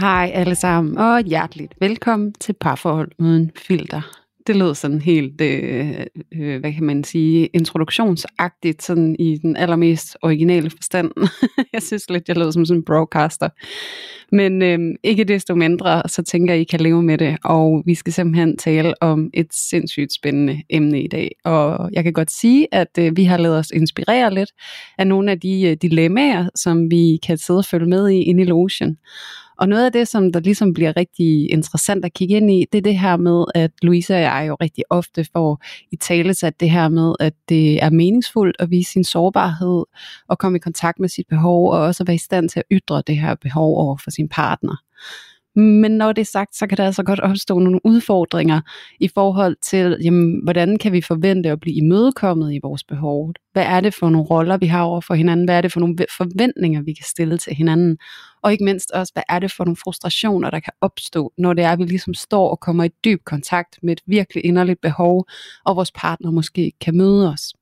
Hej alle sammen, og hjerteligt velkommen til Parforhold Uden Filter. Det lød sådan helt, øh, øh, hvad kan man sige, introduktionsagtigt, sådan i den allermest originale forstand. jeg synes lidt, jeg lød som sådan en broadcaster. Men øh, ikke desto mindre, så tænker jeg, I kan leve med det, og vi skal simpelthen tale om et sindssygt spændende emne i dag. Og jeg kan godt sige, at øh, vi har lavet os inspirere lidt af nogle af de øh, dilemmaer, som vi kan sidde og følge med i inde i logen. Og noget af det, som der ligesom bliver rigtig interessant at kigge ind i, det er det her med, at Louise og jeg jo rigtig ofte får i tale sat det her med, at det er meningsfuldt at vise sin sårbarhed og komme i kontakt med sit behov, og også at være i stand til at ytre det her behov over for sin partner. Men når det er sagt, så kan der altså godt opstå nogle udfordringer i forhold til, jamen, hvordan kan vi forvente at blive imødekommet i vores behov? Hvad er det for nogle roller, vi har over for hinanden? Hvad er det for nogle forventninger, vi kan stille til hinanden? Og ikke mindst også, hvad er det for nogle frustrationer, der kan opstå, når det er, at vi ligesom står og kommer i dyb kontakt med et virkelig inderligt behov, og vores partner måske kan møde os.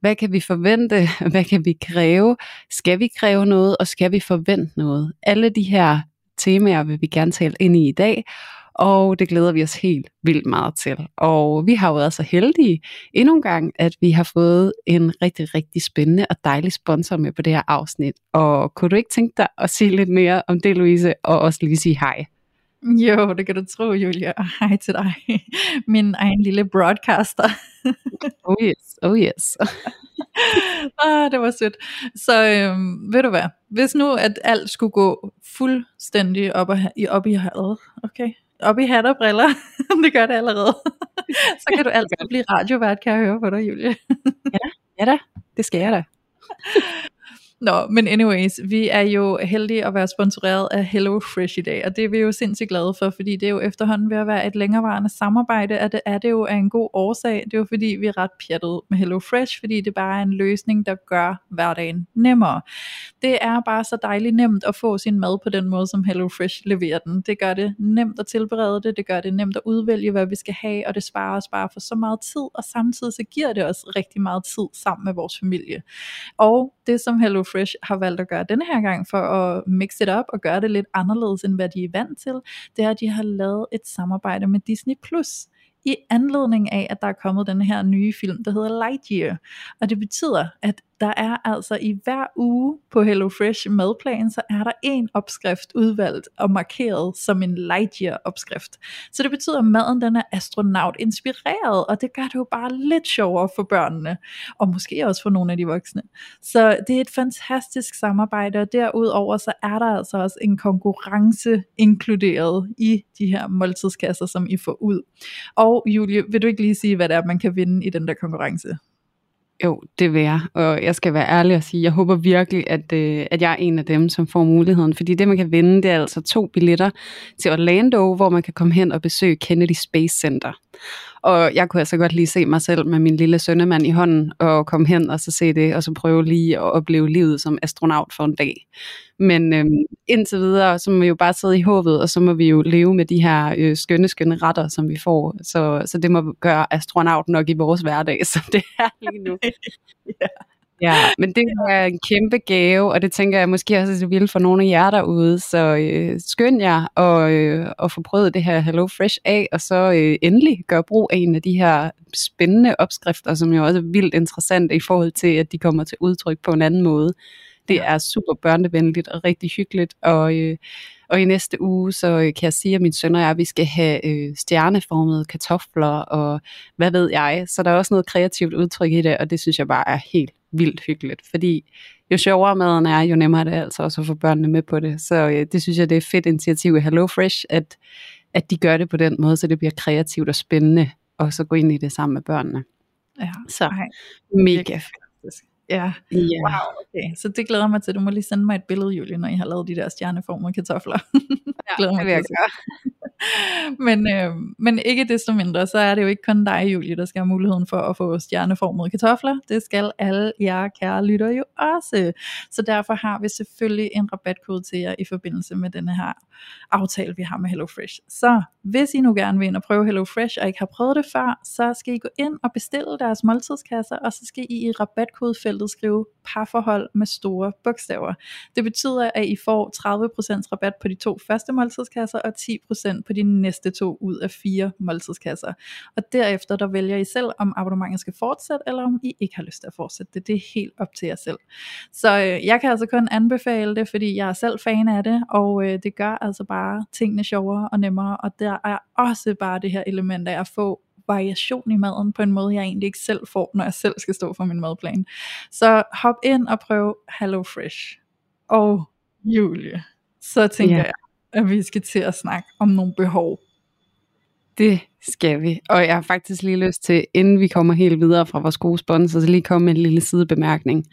Hvad kan vi forvente? Hvad kan vi kræve? Skal vi kræve noget, og skal vi forvente noget? Alle de her temaer vil vi gerne tale ind i i dag, og det glæder vi os helt vildt meget til. Og vi har jo været så heldige endnu en gang, at vi har fået en rigtig, rigtig spændende og dejlig sponsor med på det her afsnit. Og kunne du ikke tænke dig at sige lidt mere om det, Louise, og også lige sige hej? Jo, det kan du tro, Julia. Hej til dig. Min egen lille broadcaster. Oh yes, oh yes. ah, det var sødt. Så øhm, ved du hvad, hvis nu at alt skulle gå fuldstændig op, og, i, op i havet, okay, op i hat og briller, det gør det allerede, så kan du altid blive radiovært, kan jeg høre på dig, Julie. Ja da, det skal jeg da. Nå, men anyways, vi er jo heldige at være sponsoreret af Hello Fresh i dag, og det er vi jo sindssygt glade for, fordi det er jo efterhånden ved at være et længerevarende samarbejde, at det er det jo af en god årsag. Det er jo fordi, vi er ret pjattet med Hello Fresh, fordi det bare er en løsning, der gør hverdagen nemmere. Det er bare så dejligt nemt at få sin mad på den måde, som Hello Fresh leverer den. Det gør det nemt at tilberede det, det gør det nemt at udvælge, hvad vi skal have, og det sparer os bare for så meget tid, og samtidig så giver det os rigtig meget tid sammen med vores familie. Og det som Hello Fresh har valgt at gøre denne her gang for at mix it up og gøre det lidt anderledes end hvad de er vant til, det er at de har lavet et samarbejde med Disney Plus i anledning af, at der er kommet den her nye film, der hedder Lightyear. Og det betyder, at der er altså i hver uge på HelloFresh madplan, så er der en opskrift udvalgt og markeret som en Lightyear opskrift. Så det betyder, at maden den er astronaut inspireret, og det gør det jo bare lidt sjovere for børnene, og måske også for nogle af de voksne. Så det er et fantastisk samarbejde, og derudover så er der altså også en konkurrence inkluderet i de her måltidskasser, som I får ud. Og Julie, vil du ikke lige sige, hvad det er, man kan vinde i den der konkurrence? Jo, det vil jeg, og jeg skal være ærlig og sige, jeg håber virkelig, at, øh, at jeg er en af dem, som får muligheden, fordi det man kan vinde, det er altså to billetter til Orlando, hvor man kan komme hen og besøge Kennedy Space Center. Og jeg kunne altså godt lige se mig selv med min lille sønnemand i hånden, og komme hen og så se det, og så prøve lige at opleve livet som astronaut for en dag. Men øhm, indtil videre, så må vi jo bare sidde i håbet, og så må vi jo leve med de her øh, skønne, skønne retter, som vi får. Så, så det må gøre astronaut nok i vores hverdag, som det er lige nu. ja. Ja, men det er en kæmpe gave, og det tænker jeg måske også, at det for nogle af jer derude. Så øh, skynd jer og, øh, og få prøvet det her Hello Fresh af, og så øh, endelig gør brug af en af de her spændende opskrifter, som jo også er vildt interessant i forhold til, at de kommer til udtryk på en anden måde. Det er super børnevenligt og rigtig hyggeligt, og, øh, og i næste uge, så øh, kan jeg sige, at min søn og jeg, vi skal have øh, stjerneformede kartofler, og hvad ved jeg. Så der er også noget kreativt udtryk i det, og det synes jeg bare er helt vildt hyggeligt, fordi jo sjovere maden er, jo nemmere er det altså også at få børnene med på det. Så øh, det synes jeg, det er et fedt initiativ i Hello Fresh, at, at de gør det på den måde, så det bliver kreativt og spændende og så gå ind i det sammen med børnene. Ja, Så ej, mega fantastisk. Ja, Ja. wow, okay. Så det glæder mig til. Du må lige sende mig et billede, Julie, når I har lavet de der stjerneformede kartofler. glæder mig det vil jeg gøre. men, øh, men ikke desto mindre, så er det jo ikke kun dig, Julie, der skal have muligheden for at få stjerneformede kartofler. Det skal alle jer kære lytter jo også. Så derfor har vi selvfølgelig en rabatkode til jer i forbindelse med denne her aftale, vi har med HelloFresh. Så hvis I nu gerne vil ind og prøve HelloFresh, og ikke har prøvet det før, så skal I gå ind og bestille deres måltidskasser, og så skal I i rabatkodefeltet skrive parforhold med store bogstaver. Det betyder, at I får 30% rabat på de to første måltidskasser, og 10% på de næste to ud af fire måltidskasser. Og derefter, der vælger I selv, om abonnementet skal fortsætte, eller om I ikke har lyst til at fortsætte det. Det er helt op til jer selv. Så øh, jeg kan altså kun anbefale det, fordi jeg er selv fan af det, og øh, det gør altså bare tingene sjovere og nemmere, og der er også bare det her element af at få variation i maden på en måde, jeg egentlig ikke selv får, når jeg selv skal stå for min madplan. Så hop ind og prøv HelloFresh. Og Julie, så tænker Ja. jeg, at vi skal til at snakke om nogle behov. Det skal vi. Og jeg har faktisk lige lyst til, inden vi kommer helt videre fra vores gode sponsor, så lige komme med en lille sidebemærkning.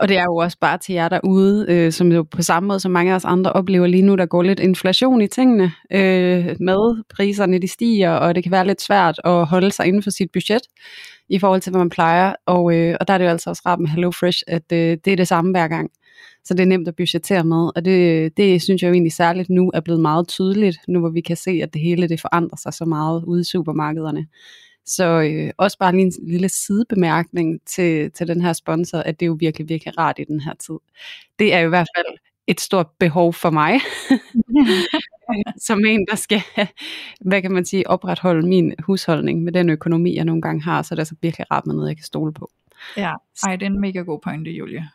Og det er jo også bare til jer derude, øh, som jo på samme måde som mange af os andre oplever lige nu, der går lidt inflation i tingene. Øh, med priserne de stiger, og det kan være lidt svært at holde sig inden for sit budget i forhold til, hvad man plejer. Og, øh, og der er det jo altså også rart med HelloFresh, at øh, det er det samme hver gang. Så det er nemt at budgettere med, og det, det synes jeg jo egentlig særligt nu er blevet meget tydeligt, nu hvor vi kan se, at det hele det forandrer sig så meget ude i supermarkederne. Så øh, også bare lige en lille sidebemærkning til, til den her sponsor, at det er jo virkelig, virkelig rart i den her tid. Det er i hvert fald et stort behov for mig, som en, der skal, hvad kan man sige, opretholde min husholdning med den økonomi, jeg nogle gange har, så er det altså virkelig rart med noget, jeg kan stole på. Ja, ej, det er en mega god pointe, Julie.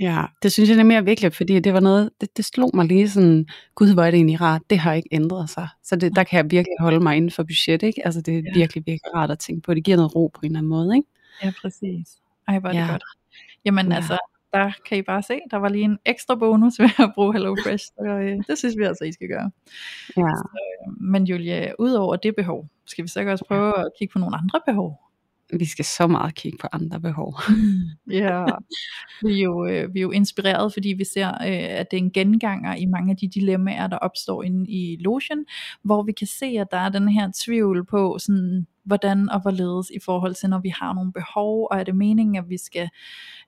Ja, det synes jeg er mere vigtigt, fordi det var noget, det, det slog mig lige sådan, gud hvor er det egentlig rart, det har ikke ændret sig. Så det, der kan jeg virkelig holde mig inden for budget, ikke? Altså det er Ja. virkelig, virkelig rart at tænke på, det giver noget ro på en eller anden måde, ikke? Ja, præcis. Ej, hvor er det Ja. godt. Jamen Ja. altså, der kan I bare se, der var lige en ekstra bonus ved at bruge HelloFresh, så øh, det synes vi altså, I skal gøre. Ja. Men Julie, udover det behov, skal vi så ikke også prøve at kigge på nogle andre behov? Vi skal så meget kigge på andre behov. Ja, vi er jo, øh, vi er jo inspireret, fordi vi ser, øh, at det er en genganger i mange af de dilemmaer, der opstår inde i logen, hvor vi kan se, at der er den her tvivl på, sådan, hvordan og hvorledes i forhold til, når vi har nogle behov, og er det meningen, at vi skal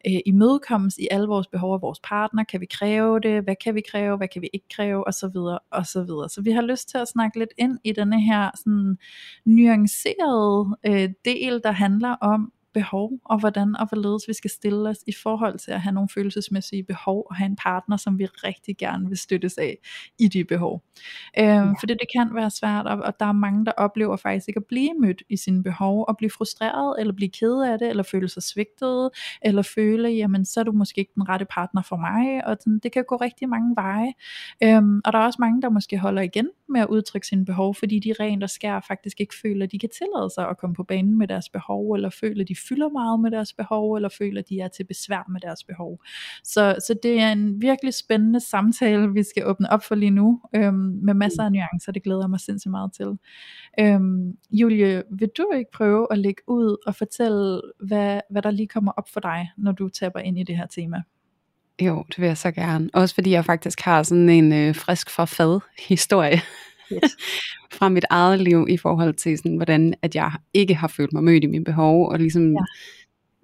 øh, imødekommes i alle vores behov af vores partner, kan vi kræve det, hvad kan vi kræve, hvad kan vi ikke kræve, og så videre, og så videre. Så vi har lyst til at snakke lidt ind i denne her sådan nuancerede øh, del, der handler om behov, og hvordan og hvorledes vi skal stille os i forhold til at have nogle følelsesmæssige behov, og have en partner, som vi rigtig gerne vil støttes af i de behov. Øhm, ja. For det, det kan være svært, og, og der er mange, der oplever faktisk ikke at blive mødt i sine behov, og blive frustreret, eller blive ked af det, eller føle sig svigtet, eller føle, jamen så er du måske ikke den rette partner for mig, og sådan, det kan gå rigtig mange veje. Øhm, og der er også mange, der måske holder igen med at udtrykke sine behov, fordi de rent og skær faktisk ikke føler, at de kan tillade sig at komme på banen med deres behov, eller føler, at de fylder meget med deres behov, eller føler, de er til besvær med deres behov. Så, så det er en virkelig spændende samtale, vi skal åbne op for lige nu, øhm, med masser af nuancer, det glæder jeg mig sindssygt meget til. Øhm, Julie, vil du ikke prøve at lægge ud og fortælle, hvad, hvad der lige kommer op for dig, når du tapper ind i det her tema? Jo, det vil jeg så gerne. Også fordi jeg faktisk har sådan en øh, frisk fra fad historie Yes. fra mit eget liv i forhold til sådan, hvordan at jeg ikke har følt mig mødt i mine behov, og ligesom Ja.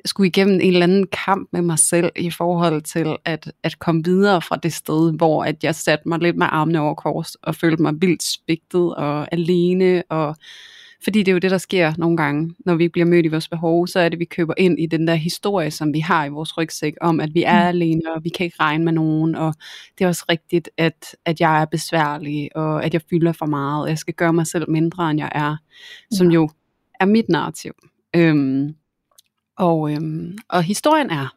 skulle igennem en eller anden kamp med mig selv i forhold til at, at komme videre fra det sted, hvor at jeg satte mig lidt med armene over kors og følte mig vildt spigtet og alene og fordi det er jo det, der sker nogle gange, når vi bliver mødt i vores behov, så er det, at vi køber ind i den der historie, som vi har i vores rygsæk, om at vi er mm. alene, og vi kan ikke regne med nogen, og det er også rigtigt, at, at jeg er besværlig, og at jeg fylder for meget, og jeg skal gøre mig selv mindre, end jeg er, som Ja. jo er mit narrativ. Øhm, og, øhm, og historien er,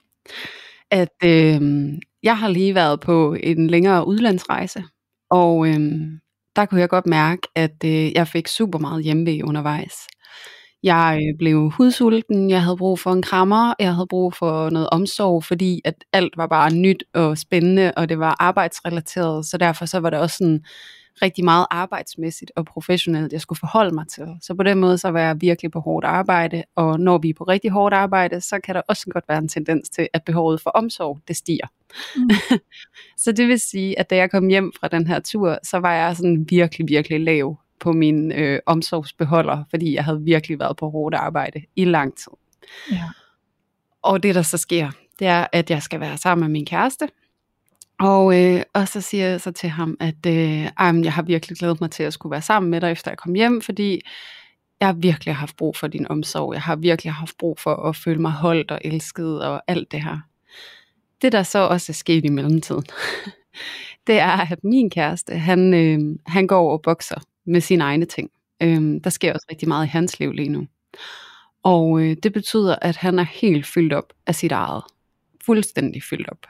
at øhm, jeg har lige været på en længere udlandsrejse, og øhm, der kunne jeg godt mærke, at øh, jeg fik super meget hjemmevæg undervejs. Jeg øh, blev hudsulten, jeg havde brug for en krammer, jeg havde brug for noget omsorg, fordi at alt var bare nyt og spændende, og det var arbejdsrelateret, så derfor så var det også sådan rigtig meget arbejdsmæssigt og professionelt, jeg skulle forholde mig til. Så på den måde, så var jeg virkelig på hårdt arbejde, og når vi er på rigtig hårdt arbejde, så kan der også godt være en tendens til, at behovet for omsorg, det stiger. Mm. så det vil sige, at da jeg kom hjem fra den her tur, så var jeg sådan virkelig, virkelig lav på min øh, omsorgsbeholder, fordi jeg havde virkelig været på hårdt arbejde i lang tid. Ja. Og det, der så sker, det er, at jeg skal være sammen med min kæreste, og, øh, og så siger jeg så til ham, at øh, jeg har virkelig glædet mig til at skulle være sammen med dig, efter jeg kom hjem, fordi jeg har virkelig haft brug for din omsorg. Jeg har virkelig haft brug for at føle mig holdt og elsket og alt det her. Det, der så også er sket i mellemtiden, det er, at min kæreste, han, øh, han går og bokser med sine egne ting. Øh, der sker også rigtig meget i hans liv lige nu. Og øh, det betyder, at han er helt fyldt op af sit eget. Fuldstændig fyldt op.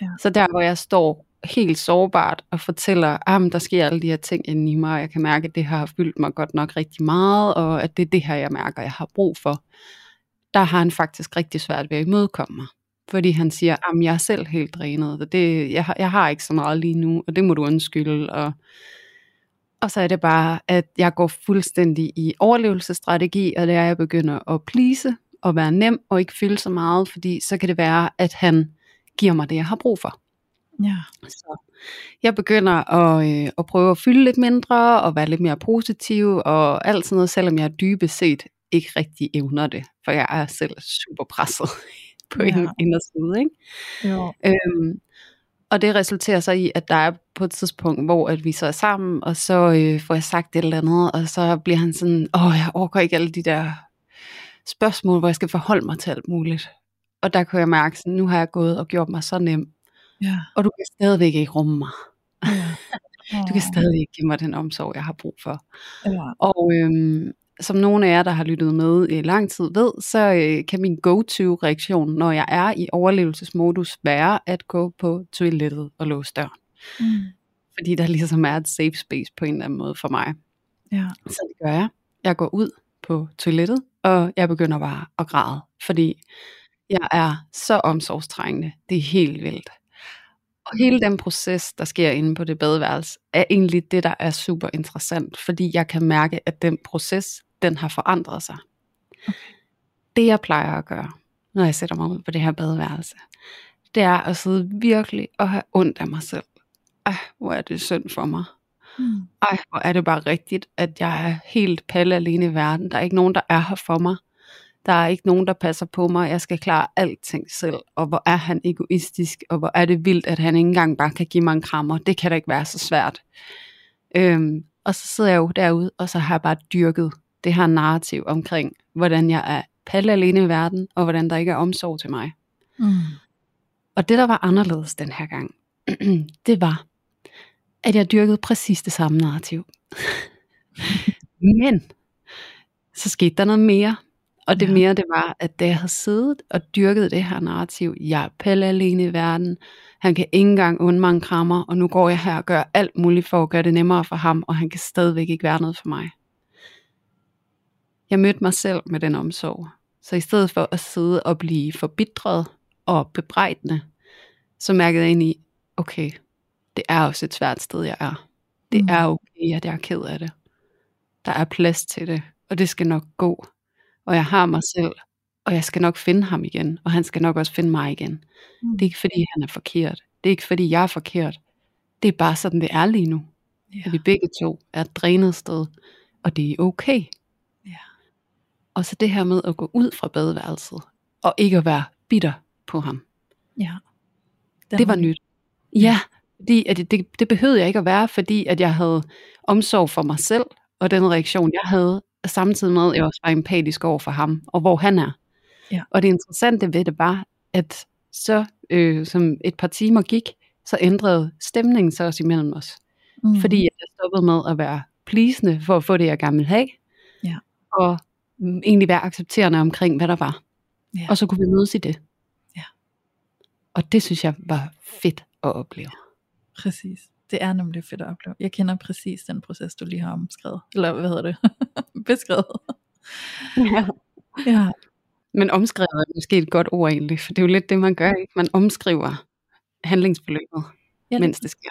Ja. Så der, hvor jeg står helt sårbart og fortæller, at der sker alle de her ting inde i mig, og jeg kan mærke, at det har fyldt mig godt nok rigtig meget, og at det er det her, jeg mærker, jeg har brug for, der har han faktisk rigtig svært ved at imødekomme mig. Fordi han siger, at jeg er selv helt drænet, og det, jeg, har, jeg har ikke så meget lige nu, og det må du undskylde. Og, og så er det bare, at jeg går fuldstændig i overlevelsesstrategi, og det er, at jeg begynder at plise og være nem og ikke fylde så meget, fordi så kan det være, at han giver mig det, jeg har brug for. Ja. Så jeg begynder at, øh, at prøve at fylde lidt mindre, og være lidt mere positiv, og alt sådan noget, selvom jeg dybest set ikke rigtig evner det, for jeg er selv super presset på ja. en inderside. Ikke? Jo. Øhm, og det resulterer så i, at der er på et tidspunkt, hvor at vi så er sammen, og så øh, får jeg sagt et eller andet, og så bliver han sådan, åh, jeg overgår ikke alle de der spørgsmål, hvor jeg skal forholde mig til alt muligt. Og der kunne jeg mærke, at nu har jeg gået og gjort mig så nem. Ja. Og du kan stadigvæk ikke rumme mig. Ja. du kan stadig ikke give mig den omsorg, jeg har brug for. Ja. Og øhm, som nogle af jer, der har lyttet med i lang tid, ved, så øh, kan min go-to-reaktion, når jeg er i overlevelsesmodus, være at gå på toilettet og låse døren. Mm. Fordi der ligesom er et safe space på en eller anden måde for mig. Ja. Så det gør jeg. Jeg går ud på toilettet, og jeg begynder bare at græde, fordi jeg er så omsorgstrængende. Det er helt vildt. Og hele den proces, der sker inde på det badeværelse, er egentlig det, der er super interessant, fordi jeg kan mærke, at den proces, den har forandret sig. Det jeg plejer at gøre, når jeg sætter mig ud på det her badeværelse, det er at sidde virkelig og have ondt af mig selv. Ej, hvor er det synd for mig. Mm. Ej, hvor er det bare rigtigt, at jeg er helt palle alene i verden. Der er ikke nogen, der er her for mig. Der er ikke nogen, der passer på mig. Jeg skal klare alting selv. Og hvor er han egoistisk, og hvor er det vildt, at han ikke engang bare kan give mig en krammer. Det kan da ikke være så svært. Øhm, og så sidder jeg jo derude, og så har jeg bare dyrket det her narrativ omkring, hvordan jeg er palle alene i verden, og hvordan der ikke er omsorg til mig. Mm. Og det, der var anderledes den her gang, det var, at jeg dyrkede præcis det samme narrativ. Men så skete der noget mere. Og det ja. mere det var, at da jeg havde siddet og dyrket det her narrativ, jeg er pelle alene i verden, han kan ikke engang undre mig en krammer, og nu går jeg her og gør alt muligt for at gøre det nemmere for ham, og han kan stadigvæk ikke være noget for mig. Jeg mødte mig selv med den omsorg. Så i stedet for at sidde og blive forbitret og bebrejdende, så mærkede jeg ind i, okay, det er også et svært sted, jeg er. Det mm. er okay, at jeg er ked af det. Der er plads til det, og det skal nok gå og jeg har mig selv, og jeg skal nok finde ham igen, og han skal nok også finde mig igen. Mm. Det er ikke fordi, han er forkert. Det er ikke fordi, jeg er forkert. Det er bare sådan, det er lige nu. Ja. At vi begge to er et drænet sted, og det er okay. Ja. Og så det her med at gå ud fra badeværelset, og ikke at være bitter på ham. Ja. Den det var nyt. Ja, fordi at det, det, det behøvede jeg ikke at være, fordi at jeg havde omsorg for mig selv, og den reaktion, jeg havde, samtidig med, at jeg også var empatisk over for ham, og hvor han er. Ja. Og det interessante ved det var, at så øh, som et par timer gik, så ændrede stemningen så også imellem os. Mm. Fordi jeg stoppede med at være plisende for at få det, jeg gerne ville have. Ja. Og egentlig være accepterende omkring, hvad der var. Ja. Og så kunne vi mødes i det. Ja. Og det synes jeg var fedt at opleve. Præcis. Det er nemlig fedt at opleve. Jeg kender præcis den proces, du lige har omskrevet. Eller hvad hedder det? Beskrevet. Ja. ja. Men omskrevet er måske et godt ord egentlig, for det er jo lidt det, man gør. Ikke? Man omskriver handlingsforløbet, ja, mens det sker.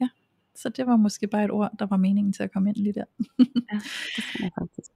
Ja, Så det var måske bare et ord, der var meningen til at komme ind lige der. ja, det jeg faktisk.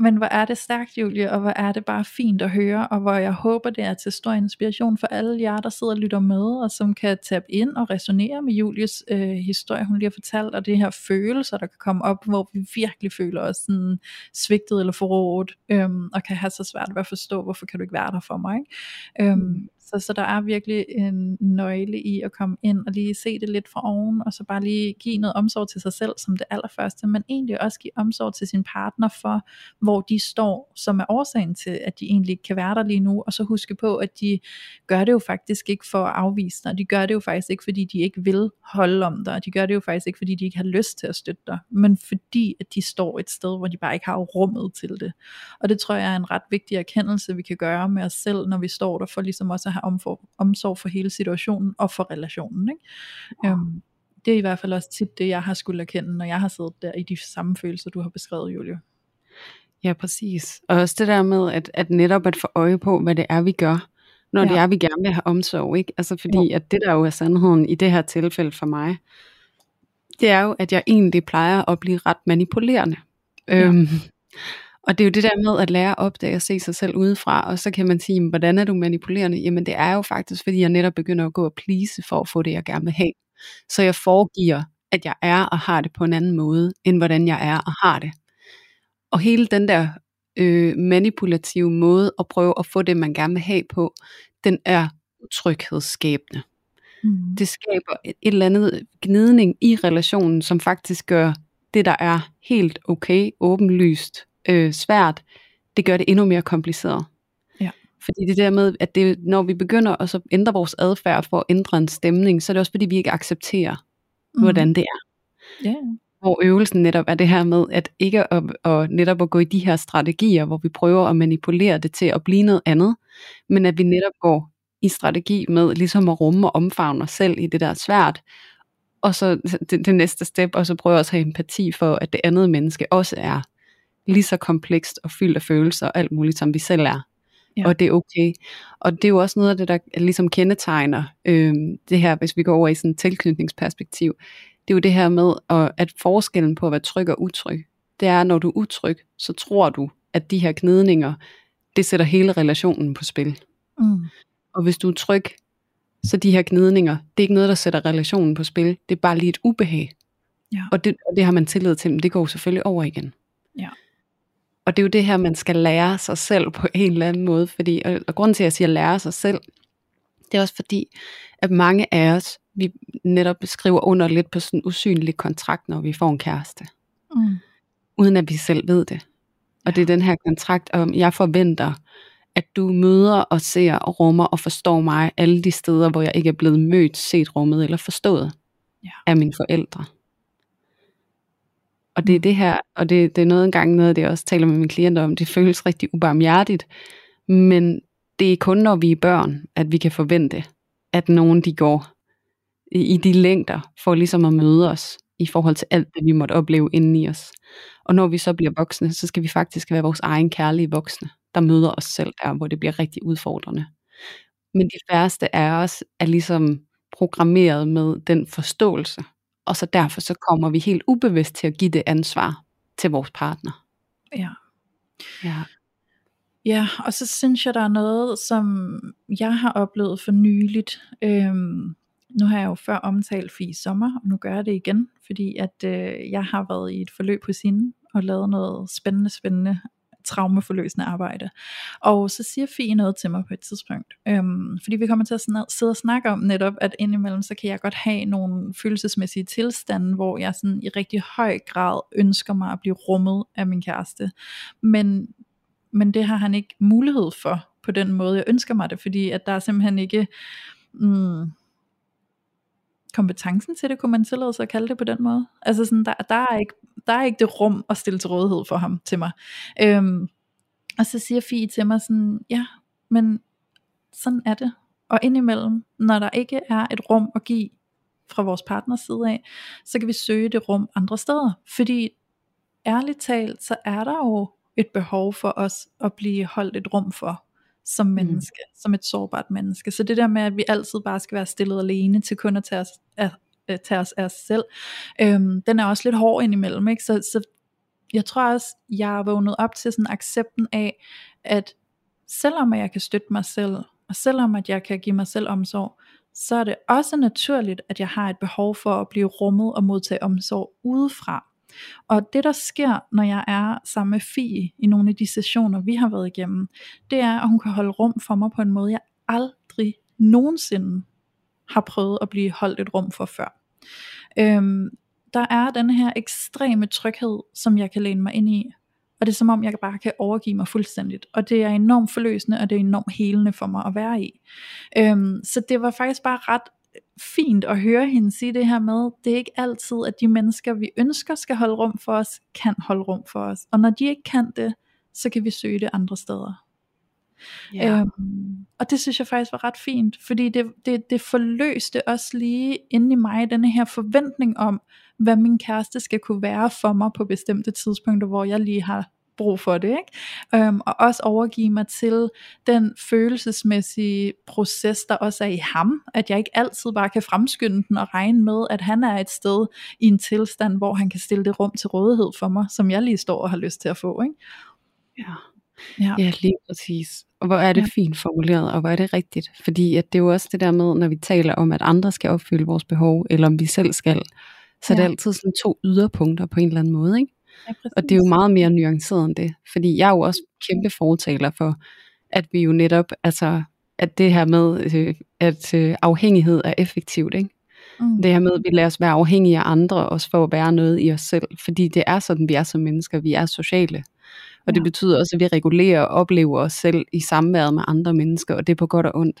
Men hvor er det stærkt, Julie, og hvor er det bare fint at høre, og hvor jeg håber, det er til stor inspiration for alle jer, der sidder og lytter med, og som kan tabe ind og resonere med Julies øh, historie, hun lige har fortalt, og det her følelser, der kan komme op, hvor vi virkelig føler os sådan svigtet eller forrådt, øhm, og kan have så svært ved at forstå, hvorfor kan du ikke være der for mig. Ikke? Øhm, mm. Så, så der er virkelig en nøgle i at komme ind og lige se det lidt fra oven, og så bare lige give noget omsorg til sig selv som det allerførste, men egentlig også give omsorg til sin partner for, hvor de står, som er årsagen til, at de egentlig ikke kan være der lige nu, og så huske på, at de gør det jo faktisk ikke for at afvise dig, de gør det jo faktisk ikke, fordi de ikke vil holde om dig, de gør det jo faktisk ikke, fordi de ikke har lyst til at støtte dig, men fordi, at de står et sted, hvor de bare ikke har rummet til det. Og det tror jeg er en ret vigtig erkendelse, vi kan gøre med os selv, når vi står der, for ligesom også at have omsorg, omsorg for hele situationen og for relationen. Ikke? Ja. Øhm, det er i hvert fald også tit det, jeg har skulle erkende, når jeg har siddet der i de samme følelser, du har beskrevet, Julie. Ja, præcis. Og også det der med, at, at netop at få øje på, hvad det er, vi gør, når ja. det er, vi gerne vil have omsorg. Ikke? Altså fordi, ja. at det der jo er sandheden i det her tilfælde for mig, det er jo, at jeg egentlig plejer at blive ret manipulerende. Ja. Øhm, og det er jo det der med at lære at opdage og se sig selv udefra, og så kan man sige, hvordan er du manipulerende? Jamen det er jo faktisk, fordi jeg netop begynder at gå og please for at få det, jeg gerne vil have. Så jeg foregiver, at jeg er og har det på en anden måde, end hvordan jeg er og har det. Og hele den der øh, manipulative måde at prøve at få det, man gerne vil have på, den er utryghedsskabende. Mm. Det skaber et, et eller andet gnidning i relationen, som faktisk gør det, der er helt okay, åbenlyst, øh, svært, det gør det endnu mere kompliceret. Ja. Fordi det der med, at det, når vi begynder at så ændre vores adfærd for at ændre en stemning, så er det også fordi, vi ikke accepterer, mm. hvordan det er. Ja. Hvor øvelsen netop er det her med, at ikke at, at netop at gå i de her strategier, hvor vi prøver at manipulere det til at blive noget andet, men at vi netop går i strategi med ligesom at rumme og omfavne os selv i det der svært, og så det, det næste step, og så prøve også at have empati for, at det andet menneske også er lige så komplekst og fyldt af følelser og alt muligt, som vi selv er. Ja. Og det er okay. Og det er jo også noget af det, der ligesom kendetegner øh, det her, hvis vi går over i sådan et tilknytningsperspektiv. Det er jo det her med, at, at forskellen på at være tryg og utryg, det er, når du er utryg, så tror du, at de her knidninger, det sætter hele relationen på spil. Mm. Og hvis du er tryg, så de her gnidninger, det er ikke noget, der sætter relationen på spil. Det er bare lige et ubehag. Ja. Og, det, og det har man tillid til, men det går selvfølgelig over igen. Ja. Og det er jo det her, man skal lære sig selv på en eller anden måde. Fordi, og, og grunden til, at jeg siger lære sig selv, det er også fordi, at mange af os, vi netop skriver under lidt på sådan en usynlig kontrakt, når vi får en kæreste. Mm. Uden at vi selv ved det. Og det er den her kontrakt om, jeg forventer, at du møder og ser og rummer og forstår mig alle de steder, hvor jeg ikke er blevet mødt, set rummet eller forstået ja. af mine forældre. Og det er det her, og det, det er noget engang noget, det jeg også taler med mine klienter om, det føles rigtig ubarmhjertigt, men det er kun når vi er børn, at vi kan forvente, at nogen de går i, i de længder, for ligesom at møde os, i forhold til alt det, vi måtte opleve inden i os. Og når vi så bliver voksne, så skal vi faktisk være vores egen kærlige voksne, der møder os selv der, hvor det bliver rigtig udfordrende. Men de færreste af os er ligesom programmeret med den forståelse, og så derfor så kommer vi helt ubevidst til at give det ansvar til vores partner. Ja. Ja. Ja, og så synes jeg, der er noget, som jeg har oplevet for nyligt. Øhm, nu har jeg jo før omtalt Fie Sommer, og nu gør jeg det igen, fordi at øh, jeg har været i et forløb på hende, og lavet noget spændende, spændende traumeforløsende arbejde. Og så siger Fie noget til mig på et tidspunkt, øhm, fordi vi kommer til at sidde og snakke om netop, at indimellem så kan jeg godt have nogle følelsesmæssige tilstande, hvor jeg sådan i rigtig høj grad ønsker mig at blive rummet af min kæreste. Men, men det har han ikke mulighed for på den måde, jeg ønsker mig det, fordi at der er simpelthen ikke... Mm, kompetencen til det, kunne man tillade sig at kalde det på den måde. Altså sådan, der, der, er ikke, der er ikke det rum at stille til rådighed for ham til mig. Øhm, og så siger Fie til mig sådan, ja, men sådan er det. Og indimellem, når der ikke er et rum at give fra vores partners side af, så kan vi søge det rum andre steder. Fordi ærligt talt, så er der jo et behov for os at blive holdt et rum for som mm. menneske, mm. som et sårbart menneske. Så det der med, at vi altid bare skal være stillet alene til kun at tage os af øh, tage os af os selv, øhm, den er også lidt hård indimellem, ikke? Så, så jeg tror også, jeg er vågnet op til sådan accepten af, at selvom jeg kan støtte mig selv, og selvom at jeg kan give mig selv omsorg, så er det også naturligt, at jeg har et behov for at blive rummet og modtage omsorg udefra. Og det der sker, når jeg er sammen med Fie i nogle af de sessioner, vi har været igennem, det er, at hun kan holde rum for mig på en måde, jeg aldrig nogensinde har prøvet at blive holdt et rum for før. Øhm, der er den her ekstreme tryghed, som jeg kan læne mig ind i, og det er som om, jeg bare kan overgive mig fuldstændigt. Og det er enormt forløsende, og det er enormt helende for mig at være i. Øhm, så det var faktisk bare ret fint at høre hende sige det her med, det er ikke altid, at de mennesker, vi ønsker skal holde rum for os, kan holde rum for os. Og når de ikke kan det, så kan vi søge det andre steder. Ja. Øhm, og det synes jeg faktisk var ret fint, fordi det, det, det forløste også lige inde i mig, denne her forventning om, hvad min kæreste skal kunne være for mig på bestemte tidspunkter, hvor jeg lige har brug for det, ikke? Øhm, og også overgive mig til den følelsesmæssige proces, der også er i ham, at jeg ikke altid bare kan fremskynde den og regne med, at han er et sted i en tilstand, hvor han kan stille det rum til rådighed for mig, som jeg lige står og har lyst til at få, ikke? Ja. Ja. ja, lige præcis. Og hvor er det ja. fint formuleret, og hvor er det rigtigt. Fordi at det er jo også det der med, når vi taler om, at andre skal opfylde vores behov, eller om vi selv skal, så ja. det er altid sådan to yderpunkter på en eller anden måde. Ikke? Ja, og det er jo meget mere nuanceret end det. Fordi jeg er jo også kæmpe fortaler for, at vi jo netop, altså, at det her med, øh, at øh, afhængighed er effektivt, ikke? Mm. Det her med, at vi lader os være afhængige af andre, også for at være noget i os selv. Fordi det er sådan, vi er som mennesker. Vi er sociale. Og det betyder også, at vi regulerer og oplever os selv i samværet med andre mennesker, og det er på godt og ondt.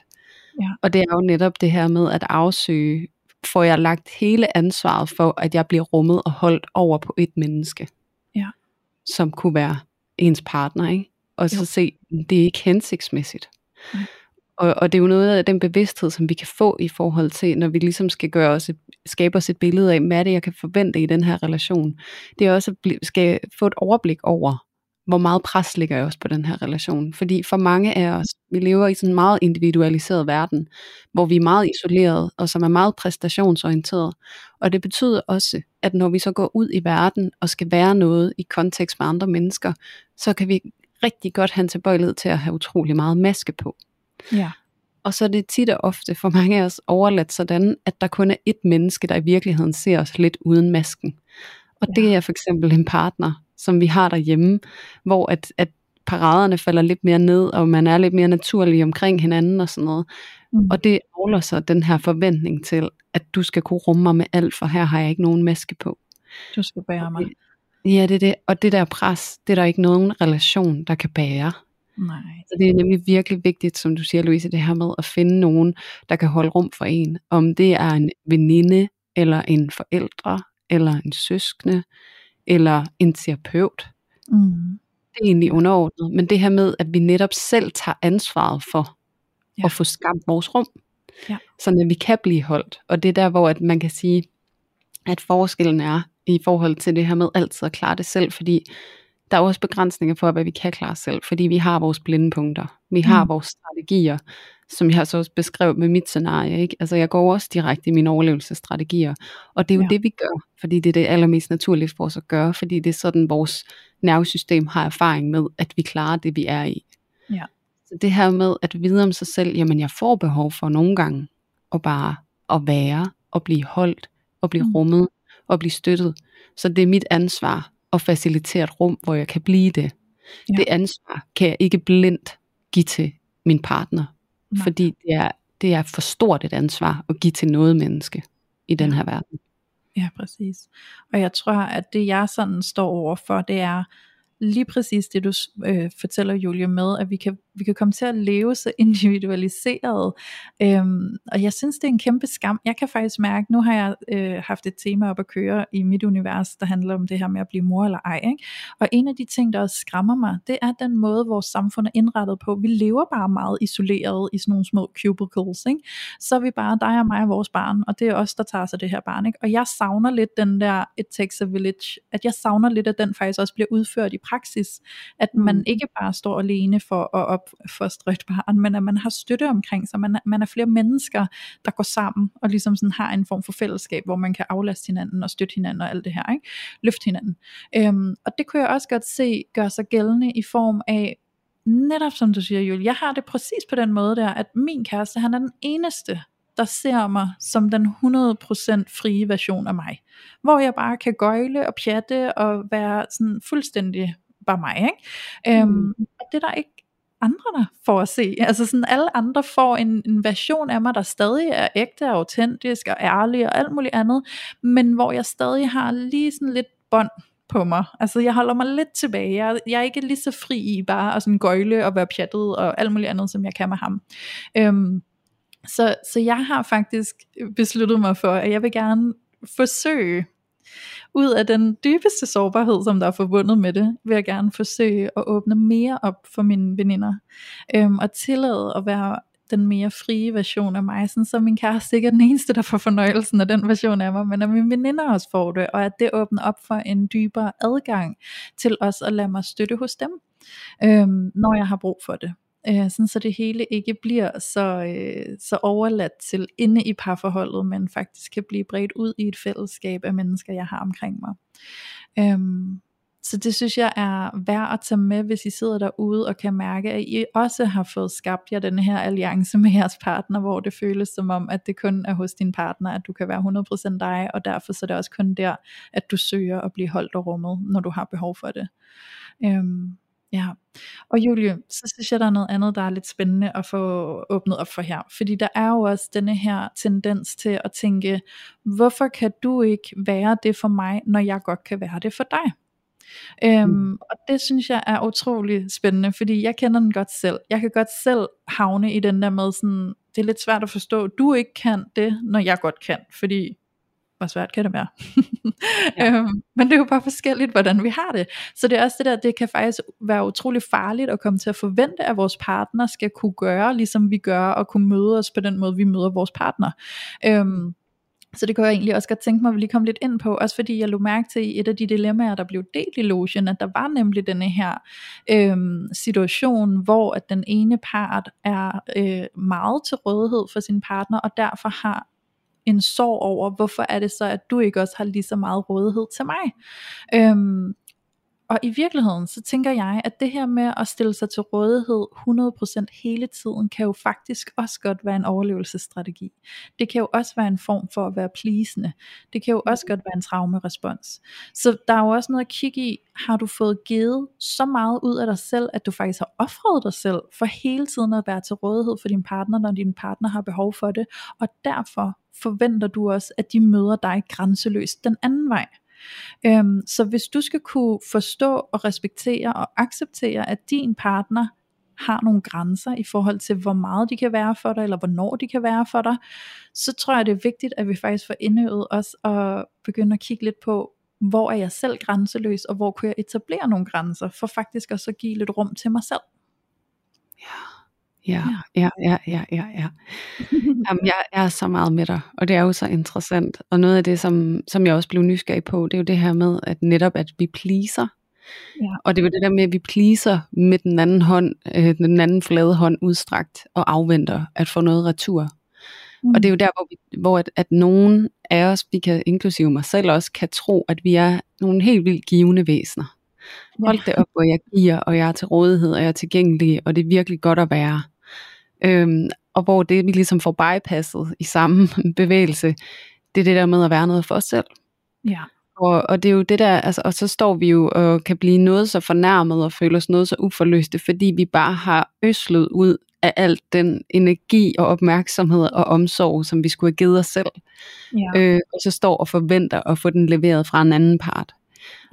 Ja. Og det er jo netop det her med at afsøge, får jeg lagt hele ansvaret for, at jeg bliver rummet og holdt over på et menneske, ja. som kunne være ens partner, ikke? Og så jo. se, det er ikke hensigtsmæssigt. Mm. Og, og det er jo noget af den bevidsthed, som vi kan få i forhold til, når vi ligesom skal gøre os et, skabe os et billede af, hvad er det, jeg kan forvente i den her relation. Det er også at skal få et overblik over, hvor meget pres ligger jeg også på den her relation. Fordi for mange af os, vi lever i sådan en meget individualiseret verden, hvor vi er meget isoleret, og som er meget præstationsorienteret. Og det betyder også, at når vi så går ud i verden, og skal være noget i kontekst med andre mennesker, så kan vi rigtig godt have en tilbøjelighed til at have utrolig meget maske på. Ja. Og så er det tit og ofte for mange af os overladt sådan, at der kun er et menneske, der i virkeligheden ser os lidt uden masken. Og ja. det er for eksempel en partner, som vi har derhjemme, hvor at, at paraderne falder lidt mere ned, og man er lidt mere naturlig omkring hinanden og sådan noget. Mm. Og det avler så den her forventning til, at du skal kunne rumme mig med alt, for her har jeg ikke nogen maske på. Du skal bære mig. Ja, det er det. Og det der pres, det er der ikke nogen relation, der kan bære. Nej. Så det er nemlig virkelig vigtigt, som du siger, Louise, det her med at finde nogen, der kan holde rum for en. Om det er en veninde, eller en forældre, eller en søskende, eller en terapeut. Mm. Det er egentlig underordnet. Men det her med, at vi netop selv tager ansvaret for ja. at få skabt vores rum. Ja. Så at vi kan blive holdt. Og det er der, hvor at man kan sige, at forskellen er i forhold til det her med altid at klare det selv, fordi der er også begrænsninger for, hvad vi kan klare selv, fordi vi har vores blinde punkter. Vi har mm. vores strategier, som jeg så også beskrevet med mit scenarie. Ikke? Altså jeg går også direkte i mine overlevelsesstrategier. Og det er jo ja. det, vi gør, fordi det er det allermest naturligt for os at gøre, fordi det er sådan, vores nervesystem har erfaring med, at vi klarer det, vi er i. Ja. Så det her med at vide om sig selv, jamen jeg får behov for nogle gange at bare at være, og blive holdt, og blive mm. rummet, og blive støttet. Så det er mit ansvar at facilitere et rum, hvor jeg kan blive det. Ja. Det ansvar kan jeg ikke blindt give til min partner, Nej. fordi det er, det er for stort et ansvar at give til noget menneske i den her verden. Ja, præcis. Og jeg tror, at det jeg sådan står overfor, det er lige præcis det du øh, fortæller Julie med, at vi kan, vi kan komme til at leve så individualiseret, øhm, og jeg synes det er en kæmpe skam. Jeg kan faktisk mærke, nu har jeg øh, haft et tema op at køre i mit univers, der handler om det her med at blive mor eller ej, ikke? og en af de ting, der også skræmmer mig, det er den måde, vores samfund er indrettet på. Vi lever bare meget isoleret i sådan nogle små cubicles, ikke? så er vi bare dig og mig og vores barn, og det er os, der tager sig det her barn, ikke? og jeg savner lidt den der, it takes a village, at jeg savner lidt, at den faktisk også bliver udført i praksis, at man mm. ikke bare står alene for at opfostre et barn, men at man har støtte omkring sig, man, man er flere mennesker, der går sammen, og ligesom sådan har en form for fællesskab, hvor man kan aflaste hinanden, og støtte hinanden, og alt det her, ikke? løfte hinanden. Øhm, og det kunne jeg også godt se, gør sig gældende i form af, netop som du siger, Julie, jeg har det præcis på den måde der, at min kæreste, han er den eneste, der ser mig som den 100% frie version af mig. Hvor jeg bare kan gøjle og pjatte og være sådan fuldstændig bare mig. Ikke? Øhm, mm. Øhm, og det er der ikke andre, der får at se. Altså sådan alle andre får en, en version af mig, der stadig er ægte og autentisk og ærlig og alt muligt andet, men hvor jeg stadig har lige sådan lidt bånd på mig. Altså jeg holder mig lidt tilbage. Jeg, jeg er ikke lige så fri i bare at sådan gøjle og være pjattet og alt muligt andet, som jeg kan med ham. Øhm, så, så jeg har faktisk besluttet mig for, at jeg vil gerne forsøge, ud af den dybeste sårbarhed, som der er forbundet med det, vil jeg gerne forsøge at åbne mere op for mine veninder, øhm, og tillade at være den mere frie version af mig, sådan så min kæreste ikke er den eneste, der får fornøjelsen af den version af mig, men at mine veninder også får det, og at det åbner op for en dybere adgang til os at lade mig støtte hos dem, øhm, når jeg har brug for det øh, sådan så det hele ikke bliver så, øh, så overladt til inde i parforholdet, men faktisk kan blive bredt ud i et fællesskab af mennesker, jeg har omkring mig. Øhm, så det synes jeg er værd at tage med, hvis I sidder derude og kan mærke, at I også har fået skabt jer den her alliance med jeres partner, hvor det føles som om, at det kun er hos din partner, at du kan være 100% dig, og derfor så er det også kun der, at du søger at blive holdt og rummet, når du har behov for det. Øhm, Ja, og Julie, så synes jeg, der er noget andet, der er lidt spændende at få åbnet op for her. Fordi der er jo også denne her tendens til at tænke, hvorfor kan du ikke være det for mig, når jeg godt kan være det for dig? Øhm, mm. og det synes jeg er utrolig spændende, fordi jeg kender den godt selv. Jeg kan godt selv havne i den der med sådan, det er lidt svært at forstå, du ikke kan det, når jeg godt kan, fordi hvor svært kan det være? ja. øhm, men det er jo bare forskelligt, hvordan vi har det. Så det er også det der, det kan faktisk være utrolig farligt at komme til at forvente, at vores partner skal kunne gøre, ligesom vi gør, og kunne møde os på den måde, vi møder vores partner. Øhm, så det kan jeg egentlig også godt tænke mig, at vi lige komme lidt ind på, også fordi jeg lå mærke til i et af de dilemmaer, der blev delt i logen, at der var nemlig denne her øhm, situation, hvor at den ene part er øh, meget til rådighed for sin partner, og derfor har en sorg over, hvorfor er det så, at du ikke også har lige så meget rådighed til mig. Øhm, og i virkeligheden, så tænker jeg, at det her med at stille sig til rådighed 100% hele tiden, kan jo faktisk også godt være en overlevelsesstrategi. Det kan jo også være en form for at være pleasende. Det kan jo også godt være en traumerespons. Så der er jo også noget at kigge i, har du fået givet så meget ud af dig selv, at du faktisk har offret dig selv for hele tiden at være til rådighed for din partner, når din partner har behov for det, og derfor forventer du også, at de møder dig grænseløst den anden vej. Øhm, så hvis du skal kunne forstå og respektere og acceptere, at din partner har nogle grænser i forhold til, hvor meget de kan være for dig, eller hvornår de kan være for dig, så tror jeg, det er vigtigt, at vi faktisk får indøvet os og begynde at kigge lidt på, hvor er jeg selv grænseløs, og hvor kunne jeg etablere nogle grænser, for faktisk også at give lidt rum til mig selv. Ja. Ja, ja, ja, ja, ja, ja. Jamen, jeg er så meget med dig, og det er jo så interessant. Og noget af det, som, som jeg også blev nysgerrig på, det er jo det her med, at netop at vi pleaser. Ja. Og det er jo det der med, at vi pleaser med den anden hånd, øh, den anden flade hånd udstrakt, og afventer at få noget retur. Mm. Og det er jo der, hvor, vi, hvor at, at nogen af os, vi kan, inklusive mig selv også, kan tro, at vi er nogle helt vildt givende væsener. Hold det op, hvor jeg giver, og jeg er til rådighed, og jeg er tilgængelig, og det er virkelig godt at være. Øhm, og hvor det vi ligesom får bypasset i samme bevægelse, det er det der med at være noget for os selv. Ja. Og, og det er jo det der, altså, og så står vi jo og kan blive noget så fornærmet og føle os noget så uforløste, fordi vi bare har øslet ud af alt den energi og opmærksomhed og omsorg, som vi skulle have givet os selv. Ja. Øh, og så står og forventer at få den leveret fra en anden part.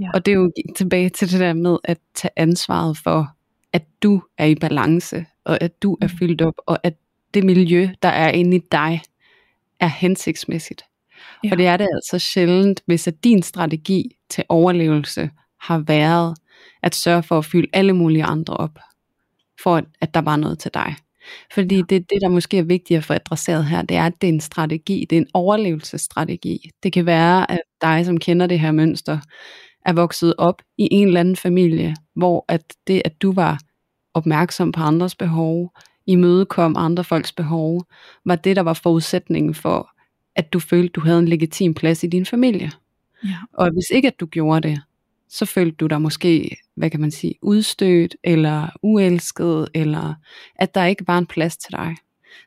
Ja. Og det er jo tilbage til det der med at tage ansvaret for, at du er i balance, og at du er mm. fyldt op, og at det miljø, der er inde i dig, er hensigtsmæssigt. Ja. Og det er det altså sjældent, hvis at din strategi til overlevelse har været at sørge for at fylde alle mulige andre op, for at, at der var noget til dig. Fordi det, det, der måske er vigtigt at få adresseret her, det er, at det er en strategi, det er en overlevelsesstrategi. Det kan være, at dig, som kender det her mønster, er vokset op i en eller anden familie, hvor at det, at du var opmærksom på andres behov, imødekom andre folks behov, var det, der var forudsætningen for, at du følte, du havde en legitim plads i din familie. Ja. Og hvis ikke, at du gjorde det, så følte du dig måske, hvad kan man sige, udstødt, eller uelsket, eller at der ikke var en plads til dig.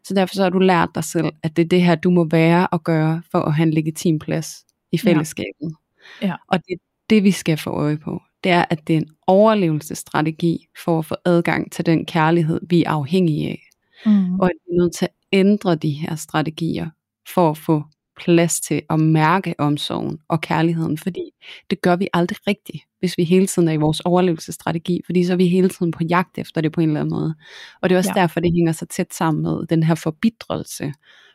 Så derfor så har du lært dig selv, at det er det her, du må være og gøre, for at have en legitim plads i fællesskabet. Ja. Og det er det, vi skal få øje på. Det er, at det er en overlevelsesstrategi for at få adgang til den kærlighed, vi er afhængige af. Mm. Og at vi er nødt til at ændre de her strategier, for at få plads til at mærke omsorgen og kærligheden, fordi det gør vi aldrig rigtigt, hvis vi hele tiden er i vores overlevelsesstrategi, fordi så er vi hele tiden på jagt efter det på en eller anden måde. Og det er også Ja. derfor, det hænger så tæt sammen med den her forbidrelse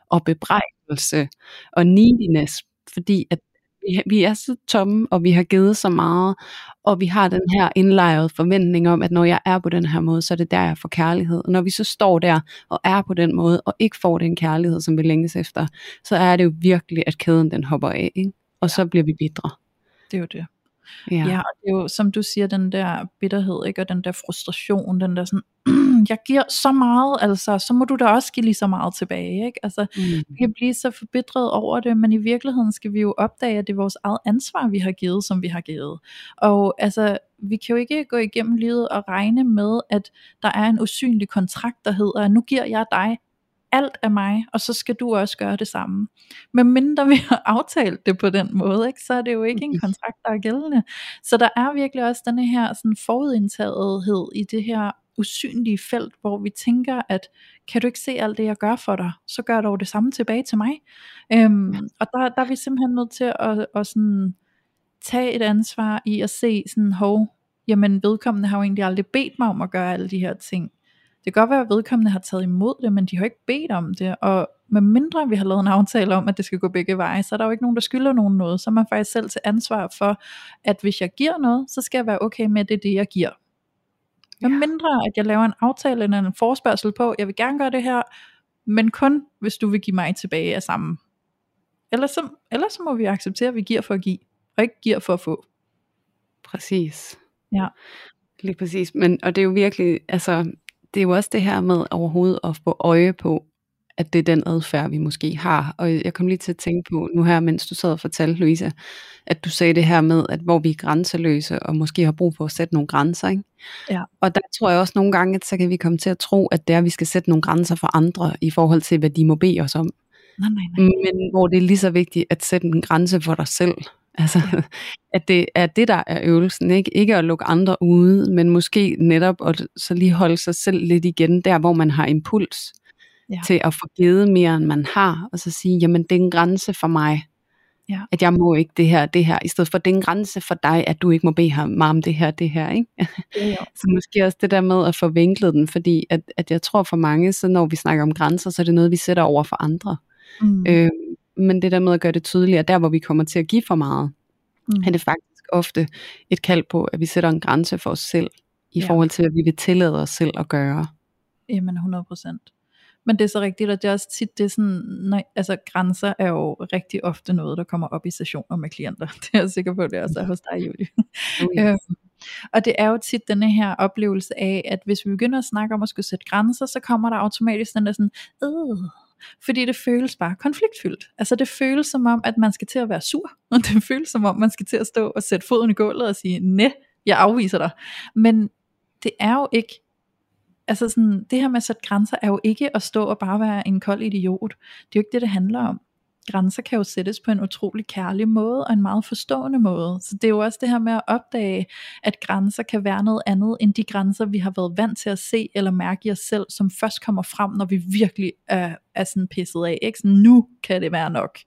og bebrejdelse og neediness, fordi at vi, vi er så tomme, og vi har givet så meget, og vi har den her indlejrede forventning om, at når jeg er på den her måde, så er det der, jeg får kærlighed. Og når vi så står der og er på den måde, og ikke får den kærlighed, som vi længes efter, så er det jo virkelig, at kæden den hopper af, ikke? og så bliver vi bidre. Det er jo det. Ja. Ja, og det er jo, som du siger, den der bitterhed, ikke? og den der frustration, den der sådan, jeg giver så meget, altså, så må du da også give lige så meget tilbage, ikke? Altså, Mm. vi kan blive så forbitret over det, men i virkeligheden skal vi jo opdage, at det er vores eget ansvar, vi har givet, som vi har givet. Og altså, vi kan jo ikke gå igennem livet og regne med, at der er en usynlig kontrakt, der hedder, at nu giver jeg dig alt af mig, og så skal du også gøre det samme. Men mindre vi har aftalt det på den måde, ikke, så er det jo ikke en kontrakt, der er gældende. Så der er virkelig også denne her sådan forudindtagethed i det her usynlige felt, hvor vi tænker, at kan du ikke se alt det, jeg gør for dig, så gør dog det samme tilbage til mig. Øhm, og der, der er vi simpelthen nødt til at, at sådan, tage et ansvar i at se sådan, hov, jamen vedkommende har jo egentlig aldrig bedt mig om at gøre alle de her ting. Det kan godt være, at vedkommende har taget imod det, men de har ikke bedt om det, og med mindre vi har lavet en aftale om, at det skal gå begge veje, så er der jo ikke nogen, der skylder nogen noget, så er man faktisk selv til ansvar for, at hvis jeg giver noget, så skal jeg være okay med, at det er det, jeg giver. Med Ja. mindre, at jeg laver en aftale eller en forspørgsel på, jeg vil gerne gøre det her, men kun hvis du vil give mig tilbage af samme. Ellers så, ellers så må vi acceptere, at vi giver for at give, og ikke giver for at få. Præcis. Ja. Lige præcis. Men, og det er jo virkelig, altså, det er jo også det her med overhovedet at få øje på, at det er den adfærd, vi måske har. Og jeg kom lige til at tænke på nu her, mens du sad og fortalte, Louisa, at du sagde det her med, at hvor vi er grænseløse, og måske har brug for at sætte nogle grænser. Ikke? Ja. Og der tror jeg også nogle gange, at så kan vi komme til at tro, at det er, at vi skal sætte nogle grænser for andre, i forhold til, hvad de må bede os om. Nej, nej, nej. Men hvor det er lige så vigtigt at sætte en grænse for dig selv. Altså, ja. at det er det, der er øvelsen. Ikke, ikke at lukke andre ude, men måske netop at så lige holde sig selv lidt igen, der hvor man har impuls Ja. til at få givet mere, end man har. Og så sige, jamen det er en grænse for mig. Ja. At jeg må ikke det her, det her. I stedet for, det er en grænse for dig, at du ikke må bede ham om det her, det her. Ikke? Er jo. Så måske også det der med at få vinklet den, fordi at, at jeg tror for mange, så når vi snakker om grænser, så er det noget, vi sætter over for andre. Mm. Øh, men det der med at gøre det tydeligere, der hvor vi kommer til at give for meget, Mm. er det faktisk ofte et kald på, at vi sætter en grænse for os selv, i Ja. forhold til, at vi vil tillade os selv at gøre. Jamen 100% Men det er så rigtigt, og det er også tit, det er sådan, nej, altså grænser er jo rigtig ofte noget, der kommer op i sessioner med klienter. Det er jeg sikker på, det også er hos dig, Julie. Øhm, og det er jo tit denne her oplevelse af, at hvis vi begynder at snakke om at skulle sætte grænser, så kommer der automatisk den der sådan, øh, fordi det føles bare konfliktfyldt. Altså det føles som om, at man skal til at være sur, og det føles som om, man skal til at stå og sætte foden i gulvet og sige, nej, jeg afviser dig. Men det er jo ikke, altså sådan, det her med at sætte grænser er jo ikke at stå og bare være en kold idiot. Det er jo ikke det, det handler om. Grænser kan jo sættes på en utrolig kærlig måde, og en meget forstående måde. Så det er jo også det her med at opdage, at grænser kan være noget andet, end de grænser, vi har været vant til at se eller mærke i os selv, som først kommer frem, når vi virkelig er, er sådan pisset af. Ikke? Sådan, nu kan det være nok.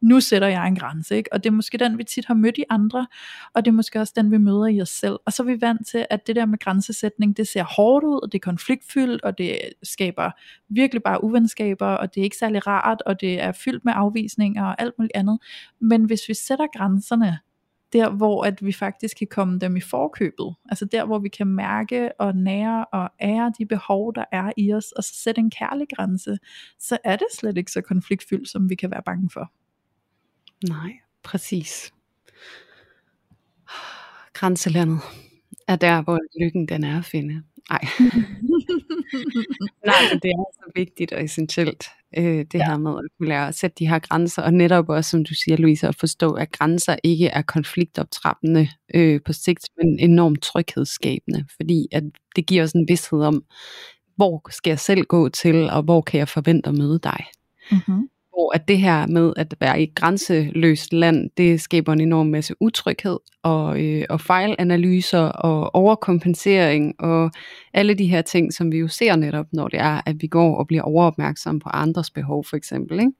Nu sætter jeg en grænse, ikke? og det er måske den, vi tit har mødt i andre, og det er måske også den, vi møder i os selv. Og så er vi vant til, at det der med grænsesætning, det ser hårdt ud, og det er konfliktfyldt, og det skaber virkelig bare uvenskaber, og det er ikke særlig rart, og det er fyldt med afvisninger og alt muligt andet. Men hvis vi sætter grænserne, der hvor at vi faktisk kan komme dem i forkøbet, altså der hvor vi kan mærke og nære og ære de behov, der er i os, og så sætte en kærlig grænse, så er det slet ikke så konfliktfyldt, som vi kan være bange for. Nej, præcis. Grænselandet er der, hvor lykken den er at finde. Nej. Nej, men det er så vigtigt og essentielt, øh, det ja. her med at kunne lære at sætte de her grænser, og netop også, som du siger, Louise, at forstå, at grænser ikke er konfliktoptrappende øh, på sigt, men enormt tryghedsskabende, fordi at det giver os en vidshed om, hvor skal jeg selv gå til, og hvor kan jeg forvente at møde dig. Mm-hmm hvor at det her med at være i et grænseløst land, det skaber en enorm masse utryghed og, øh, og fejlanalyser og overkompensering og alle de her ting, som vi jo ser netop, når det er, at vi går og bliver overopmærksomme på andres behov for eksempel. Ikke?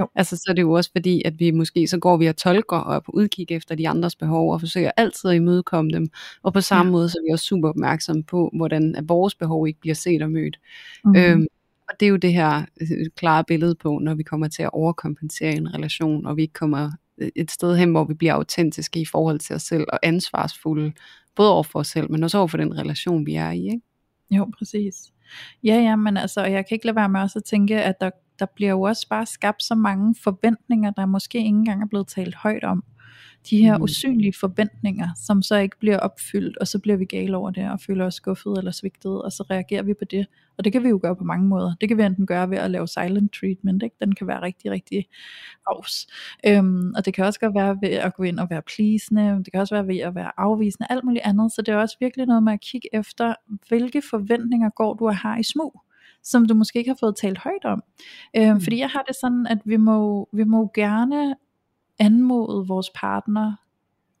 Jo. Altså så er det jo også fordi, at vi måske så går vi og tolker og er på udkig efter de andres behov og forsøger altid at imødekomme dem. Og på samme ja. måde så er vi også super opmærksomme på, hvordan at vores behov ikke bliver set og mødt. Mm-hmm. Øhm, og det er jo det her øh, klare billede på, når vi kommer til at overkompensere en relation, og vi ikke kommer øh, et sted hen, hvor vi bliver autentiske i forhold til os selv, og ansvarsfulde, både over for os selv, men også over for den relation, vi er i. Ikke? Jo, præcis. Ja, ja, men altså, jeg kan ikke lade være med også at tænke, at der, der bliver jo også bare skabt så mange forventninger, der måske ikke engang er blevet talt højt om de her mm. usynlige forventninger, som så ikke bliver opfyldt, og så bliver vi gale over det, og føler os skuffet eller svigtet, og så reagerer vi på det. Og det kan vi jo gøre på mange måder. Det kan vi enten gøre ved at lave silent treatment, ikke? den kan være rigtig, rigtig afs. Øhm, og det kan også godt være ved at gå ind og være pleasende, det kan også være ved at være afvisende, alt muligt andet. Så det er også virkelig noget med at kigge efter, hvilke forventninger går du og har i smug som du måske ikke har fået talt højt om. Øhm, mm. Fordi jeg har det sådan, at vi må, vi må gerne anmode vores partner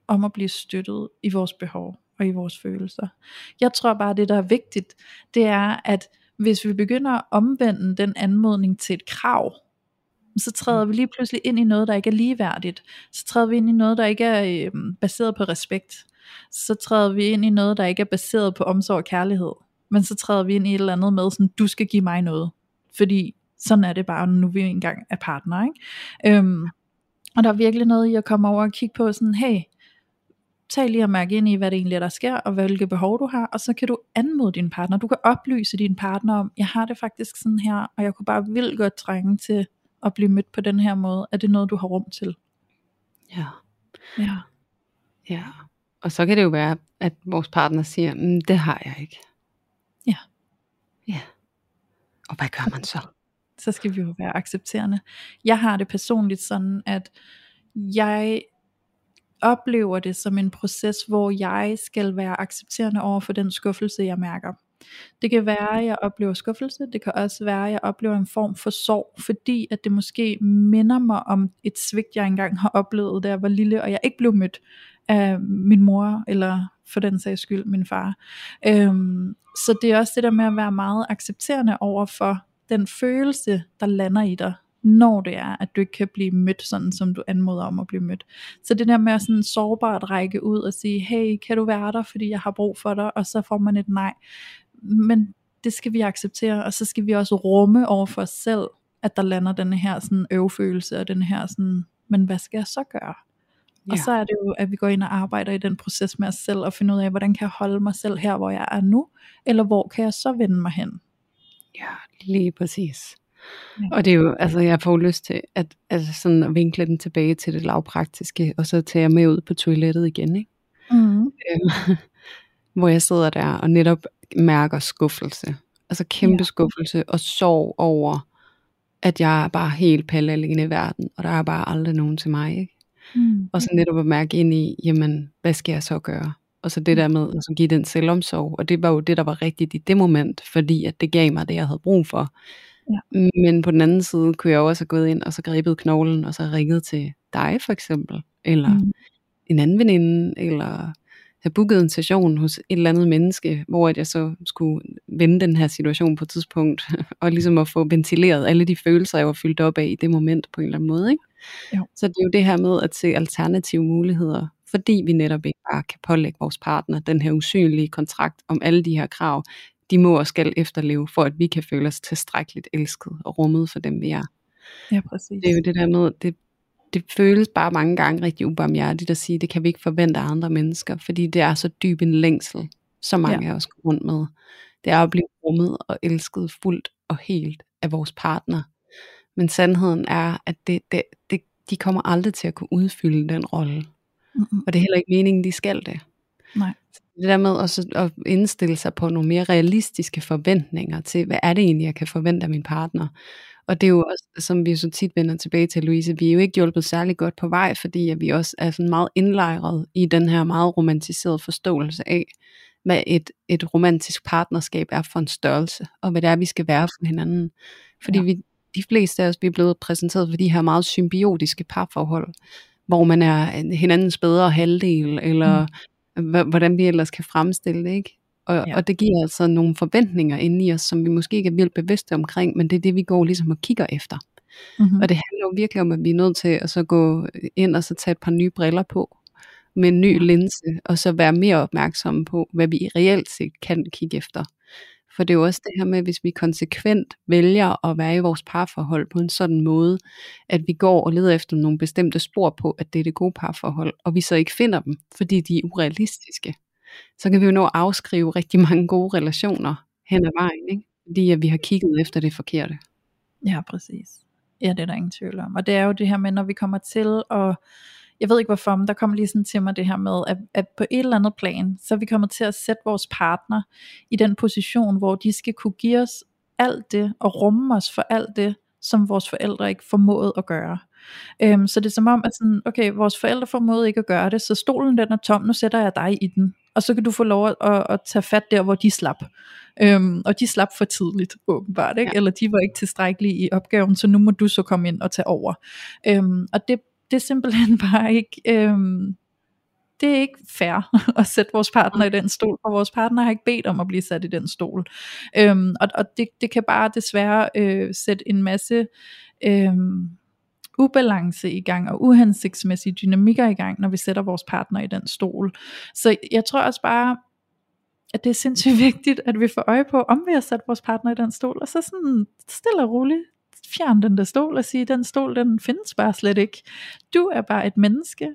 om at blive støttet i vores behov og i vores følelser. Jeg tror bare, det der er vigtigt, det er, at hvis vi begynder at omvende den anmodning til et krav, så træder vi lige pludselig ind i noget, der ikke er ligeværdigt. Så træder vi ind i noget, der ikke er øh, baseret på respekt. Så træder vi ind i noget, der ikke er baseret på omsorg og kærlighed. Men så træder vi ind i et eller andet med, sådan, du skal give mig noget. Fordi sådan er det bare, nu vi engang er partner. Ikke? Øhm, og der er virkelig noget i at komme over og kigge på sådan, hey, tag lige og mærke ind i, hvad det egentlig er, der sker, og hvilke behov du har, og så kan du anmode din partner. Du kan oplyse din partner om, jeg har det faktisk sådan her, og jeg kunne bare vildt godt trænge til at blive mødt på den her måde. Er det noget, du har rum til? Ja. Ja. Ja. Og så kan det jo være, at vores partner siger, mm, det har jeg ikke. Ja. Ja. Og hvad gør man så? Så skal vi jo være accepterende. Jeg har det personligt sådan, at jeg oplever det som en proces, hvor jeg skal være accepterende over for den skuffelse, jeg mærker. Det kan være, at jeg oplever skuffelse, det kan også være, at jeg oplever en form for sorg, fordi at det måske minder mig om et svigt, jeg engang har oplevet, da jeg var lille, og jeg ikke blev mødt af min mor, eller for den sags skyld min far. Øhm, så det er også det der med at være meget accepterende over for den følelse, der lander i dig, når det er, at du ikke kan blive mødt sådan, som du anmoder om at blive mødt. Så det der med at sådan sårbart række ud og sige, hey, kan du være der, fordi jeg har brug for dig, og så får man et nej. Men det skal vi acceptere, og så skal vi også rumme over for os selv, at der lander den her sådan øvfølelse, og den her sådan, men hvad skal jeg så gøre? Ja. Og så er det jo, at vi går ind og arbejder i den proces med os selv, og finder ud af, hvordan kan jeg holde mig selv her, hvor jeg er nu, eller hvor kan jeg så vende mig hen? Ja, lige præcis. Ja. Og det er jo, altså jeg får lyst til at, altså sådan at vinkle den tilbage til det lavpraktiske, og så tage med ud på toilettet igen, ikke? Mm. Øhm, hvor jeg sidder der og netop mærker skuffelse. Altså kæmpe ja. skuffelse og sorg over, at jeg er bare helt palle alene i verden, og der er bare aldrig nogen til mig, ikke? Mm. Og så netop at mærke ind i, jamen, hvad skal jeg så gøre? Og så det der med at give den selvomsorg, og det var jo det, der var rigtigt i det moment, fordi at det gav mig det, jeg havde brug for. Ja. Men på den anden side kunne jeg også have gået ind og så grebet knoglen, og så ringet til dig for eksempel, eller mm. en anden veninde, eller have booket en session hos et eller andet menneske, hvor jeg så skulle vende den her situation på et tidspunkt, og ligesom at få ventileret alle de følelser, jeg var fyldt op af i det moment på en eller anden måde. Ikke? Jo. Så det er jo det her med at se alternative muligheder fordi vi netop ikke bare kan pålægge vores partner den her usynlige kontrakt om alle de her krav, de må og skal efterleve, for at vi kan føle os tilstrækkeligt elsket og rummet for dem, vi er. Ja, præcis. Det er jo det der med, det, det føles bare mange gange rigtig ubarmhjertigt at sige, det kan vi ikke forvente af andre mennesker, fordi det er så dyb en længsel, så mange ja. af os går rundt med. Det er at blive rummet og elsket fuldt og helt af vores partner. Men sandheden er, at det, det, det, de kommer aldrig til at kunne udfylde den rolle. Mm-hmm. Og det er heller ikke meningen, de skal det. Nej. det der med også at indstille sig på nogle mere realistiske forventninger til, hvad er det egentlig, jeg kan forvente af min partner. Og det er jo også, som vi så tit vender tilbage til, Louise, vi er jo ikke hjulpet særlig godt på vej, fordi at vi også er sådan meget indlejret i den her meget romantiserede forståelse af, hvad et, et romantisk partnerskab er for en størrelse, og hvad det er, vi skal være for hinanden. Fordi ja. vi, de fleste af os, vi er blevet præsenteret for de her meget symbiotiske parforhold, hvor man er hinandens bedre halvdel, eller mm. hvordan vi ellers kan fremstille det, ikke? Og, ja. og det giver altså nogle forventninger inde i os, som vi måske ikke er vildt bevidste omkring, men det er det, vi går ligesom og kigger efter. Mm-hmm. Og det handler jo virkelig om, at vi er nødt til at så gå ind og så tage et par nye briller på, med en ny linse, og så være mere opmærksomme på, hvad vi reelt set kan kigge efter. For det er jo også det her med, hvis vi konsekvent vælger at være i vores parforhold på en sådan måde, at vi går og leder efter nogle bestemte spor på, at det er det gode parforhold, og vi så ikke finder dem, fordi de er urealistiske, så kan vi jo nå at afskrive rigtig mange gode relationer hen ad vejen, ikke? fordi at vi har kigget efter det forkerte. Ja, præcis. Ja, det er der ingen tvivl om. Og det er jo det her med, når vi kommer til at jeg ved ikke hvorfor, men der kommer lige sådan til mig det her med, at, at på et eller andet plan, så er vi kommet til at sætte vores partner i den position, hvor de skal kunne give os alt det, og rumme os for alt det, som vores forældre ikke formåede at gøre. Øhm, så det er som om, at sådan, okay, vores forældre formåede ikke at gøre det, så stolen den er tom, nu sætter jeg dig i den, og så kan du få lov at, at, at tage fat der, hvor de slap. Øhm, og de slap for tidligt, åbenbart, ikke? Ja. eller de var ikke tilstrækkelige i opgaven, så nu må du så komme ind og tage over. Øhm, og det, det er simpelthen bare ikke, øhm, det er ikke fair at sætte vores partner i den stol, og vores partner har ikke bedt om at blive sat i den stol. Øhm, og og det, det kan bare desværre øh, sætte en masse øhm, ubalance i gang, og uhensigtsmæssige dynamikker i gang, når vi sætter vores partner i den stol. Så jeg tror også bare, at det er sindssygt vigtigt, at vi får øje på, om vi har sat vores partner i den stol, og så sådan stille og roligt fjern den der stol og sige, den stol, den findes bare slet ikke. Du er bare et menneske,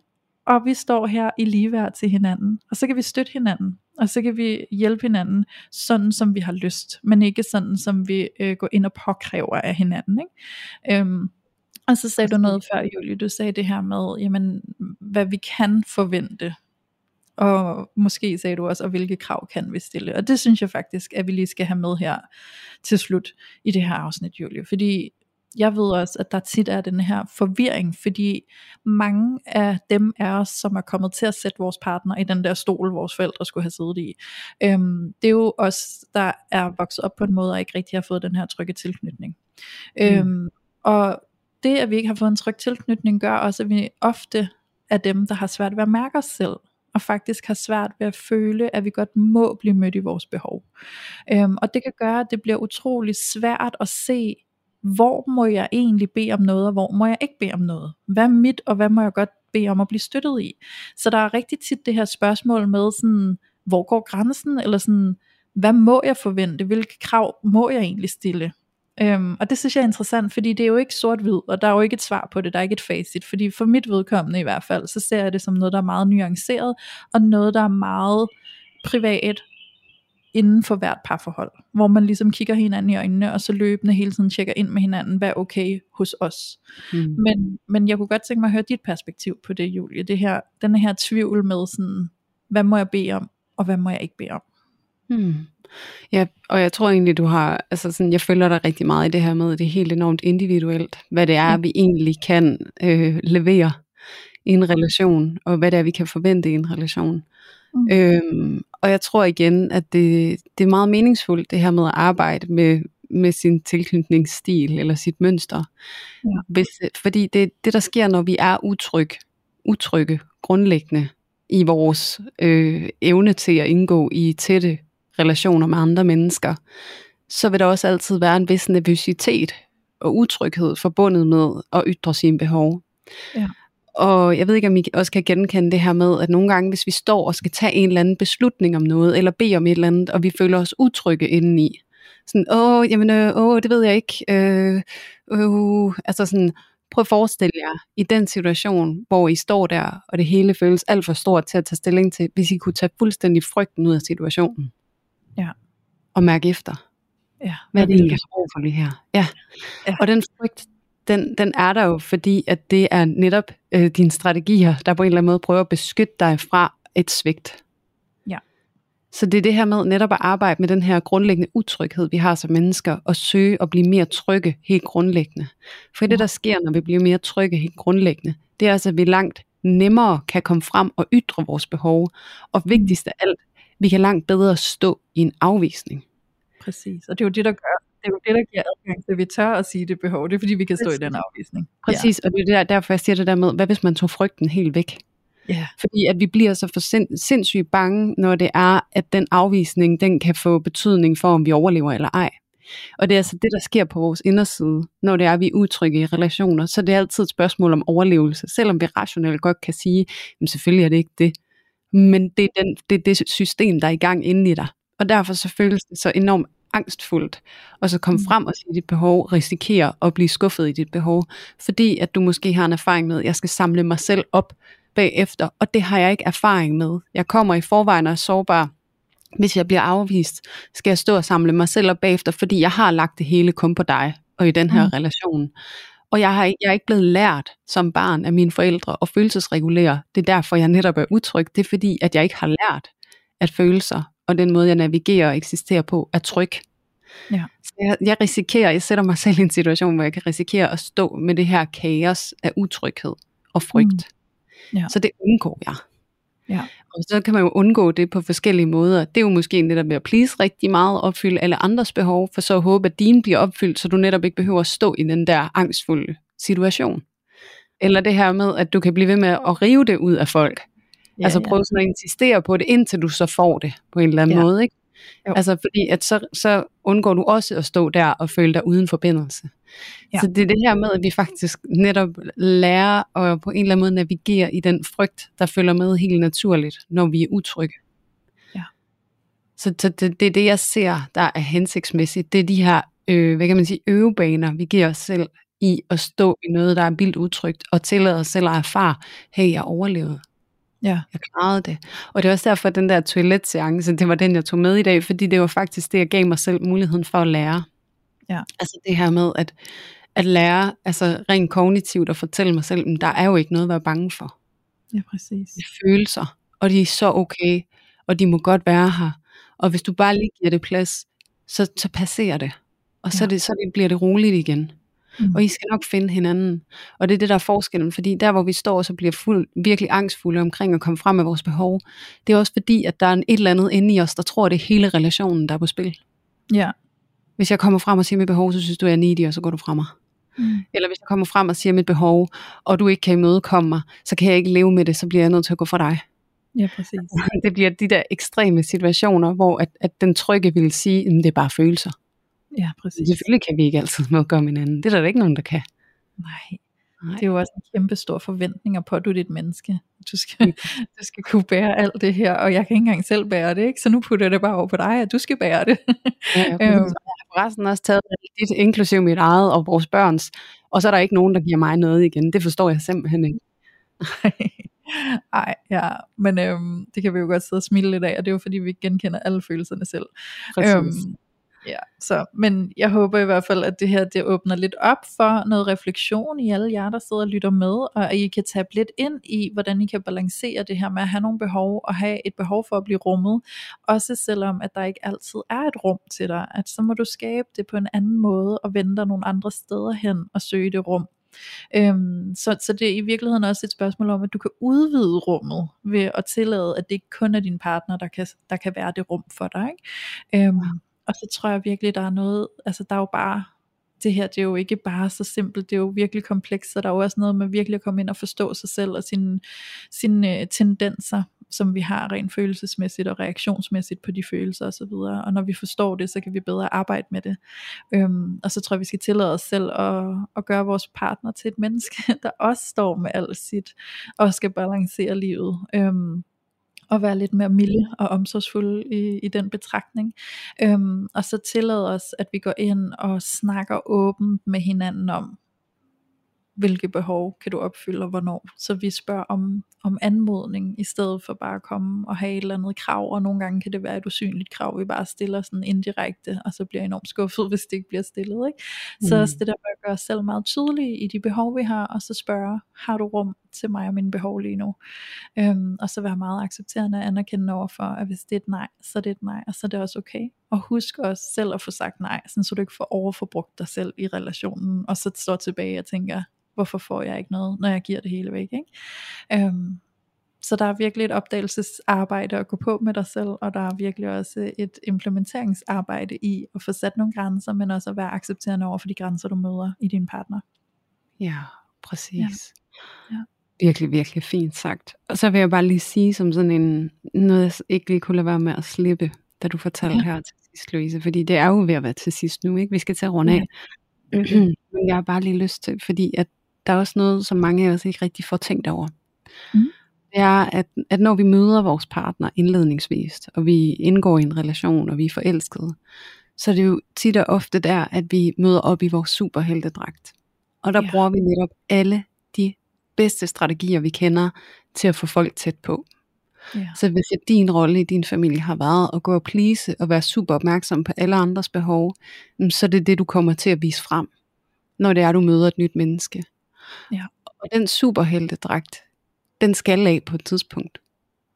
og vi står her i ligeværd til hinanden, og så kan vi støtte hinanden, og så kan vi hjælpe hinanden, sådan som vi har lyst, men ikke sådan som vi øh, går ind og påkræver af hinanden. Ikke? Øhm, og så sagde du noget før, Julie, du sagde det her med, jamen, hvad vi kan forvente, og måske sagde du også, og hvilke krav kan vi stille. Og det synes jeg faktisk, at vi lige skal have med her til slut i det her afsnit, Julie. Fordi jeg ved også, at der tit er den her forvirring, fordi mange af dem af os, som er kommet til at sætte vores partner i den der stol, vores forældre skulle have siddet i, øhm, det er jo os, der er vokset op på en måde, og ikke rigtig har fået den her trygge tilknytning. Mm. Øhm, og det, at vi ikke har fået en tryg tilknytning, gør også, at vi ofte er dem, der har svært ved at mærke os selv, og faktisk har svært ved at føle, at vi godt må blive mødt i vores behov. Øhm, og det kan gøre, at det bliver utrolig svært at se, hvor må jeg egentlig bede om noget, og hvor må jeg ikke bede om noget? Hvad er mit, og hvad må jeg godt bede om at blive støttet i? Så der er rigtig tit det her spørgsmål med sådan, hvor går grænsen, eller sådan, hvad må jeg forvente, hvilke krav må jeg egentlig stille? Øhm, og det synes jeg er interessant, fordi det er jo ikke sort-hvid, og der er jo ikke et svar på det, der er ikke et facit, fordi for mit vedkommende i hvert fald, så ser jeg det som noget, der er meget nuanceret, og noget, der er meget privat, inden for hvert parforhold, hvor man ligesom kigger hinanden i øjnene, og så løbende hele tiden tjekker ind med hinanden, hvad er okay hos os. Mm. Men, men jeg kunne godt tænke mig at høre dit perspektiv på det, Julie, det her, den her tvivl med sådan, hvad må jeg bede om, og hvad må jeg ikke bede om. Mm. Ja, og jeg tror egentlig, du har, altså sådan, jeg følger dig rigtig meget i det her med, det er helt enormt individuelt, hvad det er, vi egentlig kan øh, levere i en relation, og hvad det er, vi kan forvente i en relation. Mm. Øhm, og jeg tror igen, at det, det er meget meningsfuldt, det her med at arbejde med, med sin tilknytningsstil eller sit mønster. Ja. Hvis, fordi det, det, der sker, når vi er utryg, utrygge grundlæggende i vores øh, evne til at indgå i tætte relationer med andre mennesker, så vil der også altid være en vis nervøsitet og utryghed forbundet med at ytre sine behov. Ja. Og jeg ved ikke, om I også kan genkende det her med, at nogle gange, hvis vi står og skal tage en eller anden beslutning om noget, eller bede om et eller andet, og vi føler os utrygge indeni. Sådan, åh, jamen, øh, åh, det ved jeg ikke. Øh, øh, altså sådan, prøv at forestille jer i den situation, hvor I står der, og det hele føles alt for stort til at tage stilling til, hvis I kunne tage fuldstændig frygten ud af situationen. Ja. Og mærke efter. Ja, hvad er det egentlig, jeg for lige her? Ja. ja. Og den frygt, den, den er der jo, fordi at det er netop øh, dine strategier, der på en eller anden måde prøver at beskytte dig fra et svigt. Ja. Så det er det her med netop at arbejde med den her grundlæggende utryghed, vi har som mennesker, og søge at blive mere trygge helt grundlæggende. For det, der sker, når vi bliver mere trygge helt grundlæggende, det er altså, at vi langt nemmere kan komme frem og ytre vores behov. Og vigtigst af alt, vi kan langt bedre stå i en afvisning. Præcis, og det er jo det, der gør, det er jo det, der giver adgang til, at vi tør at sige det behov. Det er fordi, vi kan stå Præcis. i den afvisning. Præcis, ja. og det er der, derfor, jeg siger det der med, hvad hvis man tog frygten helt væk? Ja. Fordi at vi bliver så for sind, sindssygt bange, når det er, at den afvisning, den kan få betydning for, om vi overlever eller ej. Og det er altså det, der sker på vores inderside, når det er, at vi er utrygge i relationer. Så det er altid et spørgsmål om overlevelse, selvom vi rationelt godt kan sige, at selvfølgelig er det ikke det. Men det er, den, det er det system, der er i gang inde i dig. Og derfor så føles det så enormt angstfuldt, og så komme mm. frem og sige dit behov, risikere at blive skuffet i dit behov, fordi at du måske har en erfaring med, at jeg skal samle mig selv op bagefter, og det har jeg ikke erfaring med. Jeg kommer i forvejen og er sårbar. Hvis jeg bliver afvist, skal jeg stå og samle mig selv op bagefter, fordi jeg har lagt det hele kun på dig og i den her mm. relation. Og jeg, har, jeg er ikke blevet lært som barn af mine forældre at følelsesregulere. Det er derfor, jeg netop er utryg. Det er fordi, at jeg ikke har lært, at følelser og den måde, jeg navigerer og eksisterer på, er tryg. Ja. Så jeg, jeg risikerer, jeg sætter mig selv i en situation, hvor jeg kan risikere at stå med det her kaos af utryghed og frygt. Mm. Ja. Så det undgår jeg. Ja. Og så kan man jo undgå det på forskellige måder. Det er jo måske netop ved at please rigtig meget, opfylde alle andres behov, for så at håbe, at dine bliver opfyldt, så du netop ikke behøver at stå i den der angstfulde situation. Eller det her med, at du kan blive ved med at rive det ud af folk. Ja, altså prøve sådan at insistere på det, indtil du så får det på en eller anden ja. måde. Ikke? Jo. Altså fordi at så, så undgår du også at stå der og føle dig uden forbindelse. Ja. Så det er det her med, at vi faktisk netop lærer at på en eller anden måde navigere i den frygt, der følger med helt naturligt, når vi er utrygge. Ja. Så, så det, det er det, jeg ser, der er hensigtsmæssigt. Det er de her, øh, hvad kan man sige, øvebaner, vi giver os selv i at stå i noget, der er vildt utrygt, og tillade os selv at erfare, hey, jeg overlevede. Ja. Jeg klarede det. Og det er også derfor, at den der toiletseance, det var den, jeg tog med i dag, fordi det var faktisk det, jeg gav mig selv muligheden for at lære. Ja. Altså det her med at, at lære, altså rent kognitivt at fortælle mig selv, at der er jo ikke noget at være bange for. Ja, præcis. De følelser, og de er så okay, og de må godt være her. Og hvis du bare lige giver det plads, så, så passerer det. Og så, ja. det, så det, bliver det roligt igen. Mm. Og I skal nok finde hinanden. Og det er det, der er forskellen. Fordi der, hvor vi står, så bliver fuld, virkelig angstfulde omkring at komme frem med vores behov, det er også fordi, at der er et eller andet inde i os, der tror, at det er hele relationen, der er på spil. Ja. Hvis jeg kommer frem og siger mit behov, så synes du, jeg er needy, og så går du fra mig. Mm. Eller hvis jeg kommer frem og siger mit behov, og du ikke kan imødekomme mig, så kan jeg ikke leve med det, så bliver jeg nødt til at gå fra dig. Ja, præcis. Det bliver de der ekstreme situationer, hvor at, at den trygge vil sige, at det er bare følelser. Ja, præcis. Selvfølgelig kan vi ikke altid med hinanden. Det er der ikke nogen, der kan. Nej. Nej. Det er jo også en kæmpe stor forventning på, at du er et menneske. Du skal, mm. du skal kunne bære alt det her, og jeg kan ikke engang selv bære det, ikke? så nu putter jeg det bare over på dig, at du skal bære det. ja, jeg har forresten også taget dit, inklusive mit eget og vores børns, og så er der ikke nogen, der giver mig noget igen. Det forstår jeg simpelthen ikke. Nej, ja, men øhm, det kan vi jo godt sidde og smile lidt af, og det er jo fordi, vi genkender alle følelserne selv. Præcis. Øhm, Ja, så, men jeg håber i hvert fald, at det her det åbner lidt op for noget refleksion i alle jer, der sidder og lytter med, og at I kan tage lidt ind i, hvordan I kan balancere det her med at have nogle behov, og have et behov for at blive rummet, også selvom at der ikke altid er et rum til dig, at så må du skabe det på en anden måde, og vende dig nogle andre steder hen, og søge det rum. Øhm, så, så det er i virkeligheden også et spørgsmål om, at du kan udvide rummet ved at tillade, at det ikke kun er din partner, der kan, der kan være det rum for dig. Ikke? Øhm, og så tror jeg virkelig, der er noget, altså der er jo bare, det her det er jo ikke bare så simpelt, det er jo virkelig komplekst, så der er jo også noget med virkelig at komme ind og forstå sig selv og sine, sine øh, tendenser, som vi har rent følelsesmæssigt og reaktionsmæssigt på de følelser osv. Og, og når vi forstår det, så kan vi bedre arbejde med det. Øhm, og så tror jeg, vi skal tillade os selv at, at gøre vores partner til et menneske, der også står med alt sit, og skal balancere livet. Øhm, og være lidt mere milde og omsorgsfulde i, i den betragtning. Øhm, og så tillade os, at vi går ind og snakker åbent med hinanden om, hvilke behov kan du opfylde og hvornår. Så vi spørger om, om anmodning, i stedet for bare at komme og have et eller andet krav, og nogle gange kan det være et usynligt krav, vi bare stiller sådan indirekte, og så bliver enormt skuffet, hvis det ikke bliver stillet. Ikke? Så mm. det der med at gøre os selv meget tydelige i de behov, vi har, og så spørge, har du rum til mig og mine behov lige nu? Øhm, og så være meget accepterende og anerkendende over for, at hvis det er et nej, så er det et nej, og så er det også okay. Og husk også selv at få sagt nej, sådan så du ikke får overforbrugt dig selv i relationen, og så står tilbage og tænker, hvorfor får jeg ikke noget, når jeg giver det hele væk. Ikke? Øhm, så der er virkelig et opdagelsesarbejde at gå på med dig selv, og der er virkelig også et implementeringsarbejde i at få sat nogle grænser, men også at være accepterende over for de grænser, du møder i din partner. Ja, præcis. Ja. Ja. Virkelig, virkelig fint sagt. Og så vil jeg bare lige sige som sådan en, noget jeg ikke lige kunne lade være med at slippe, da du fortalte ja. her til sidst, Louise, fordi det er jo ved at være til sidst nu, ikke? Vi skal til at runde af. Ja. Men jeg har bare lige lyst til, fordi at der er også noget, som mange af os ikke rigtig får tænkt over. Mm. Det er, at, at når vi møder vores partner indledningsvis, og vi indgår i en relation, og vi er forelskede, så er det jo tit og ofte der, at vi møder op i vores superheltedragt. Og der ja. bruger vi netop alle bedste strategier, vi kender, til at få folk tæt på. Ja. Så hvis din rolle i din familie har været at gå og please og være super opmærksom på alle andres behov, så er det det, du kommer til at vise frem, når det er, du møder et nyt menneske. Ja. Og den superheltedragt, den skal af på et tidspunkt.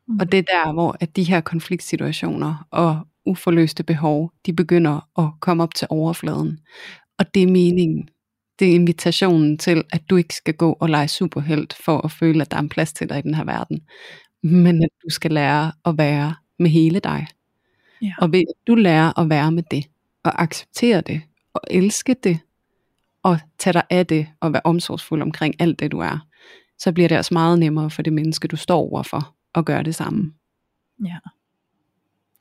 Mm. Og det er der, hvor at de her konfliktsituationer og uforløste behov, de begynder at komme op til overfladen. Og det er meningen. Det er invitationen til, at du ikke skal gå og lege superhelt for at føle, at der er en plads til dig i den her verden. Men at du skal lære at være med hele dig. Ja. Og ved at du lærer at være med det, og acceptere det, og elske det, og tage dig af det, og være omsorgsfuld omkring alt det du er, så bliver det også meget nemmere for det menneske, du står overfor, at gøre det samme. Ja.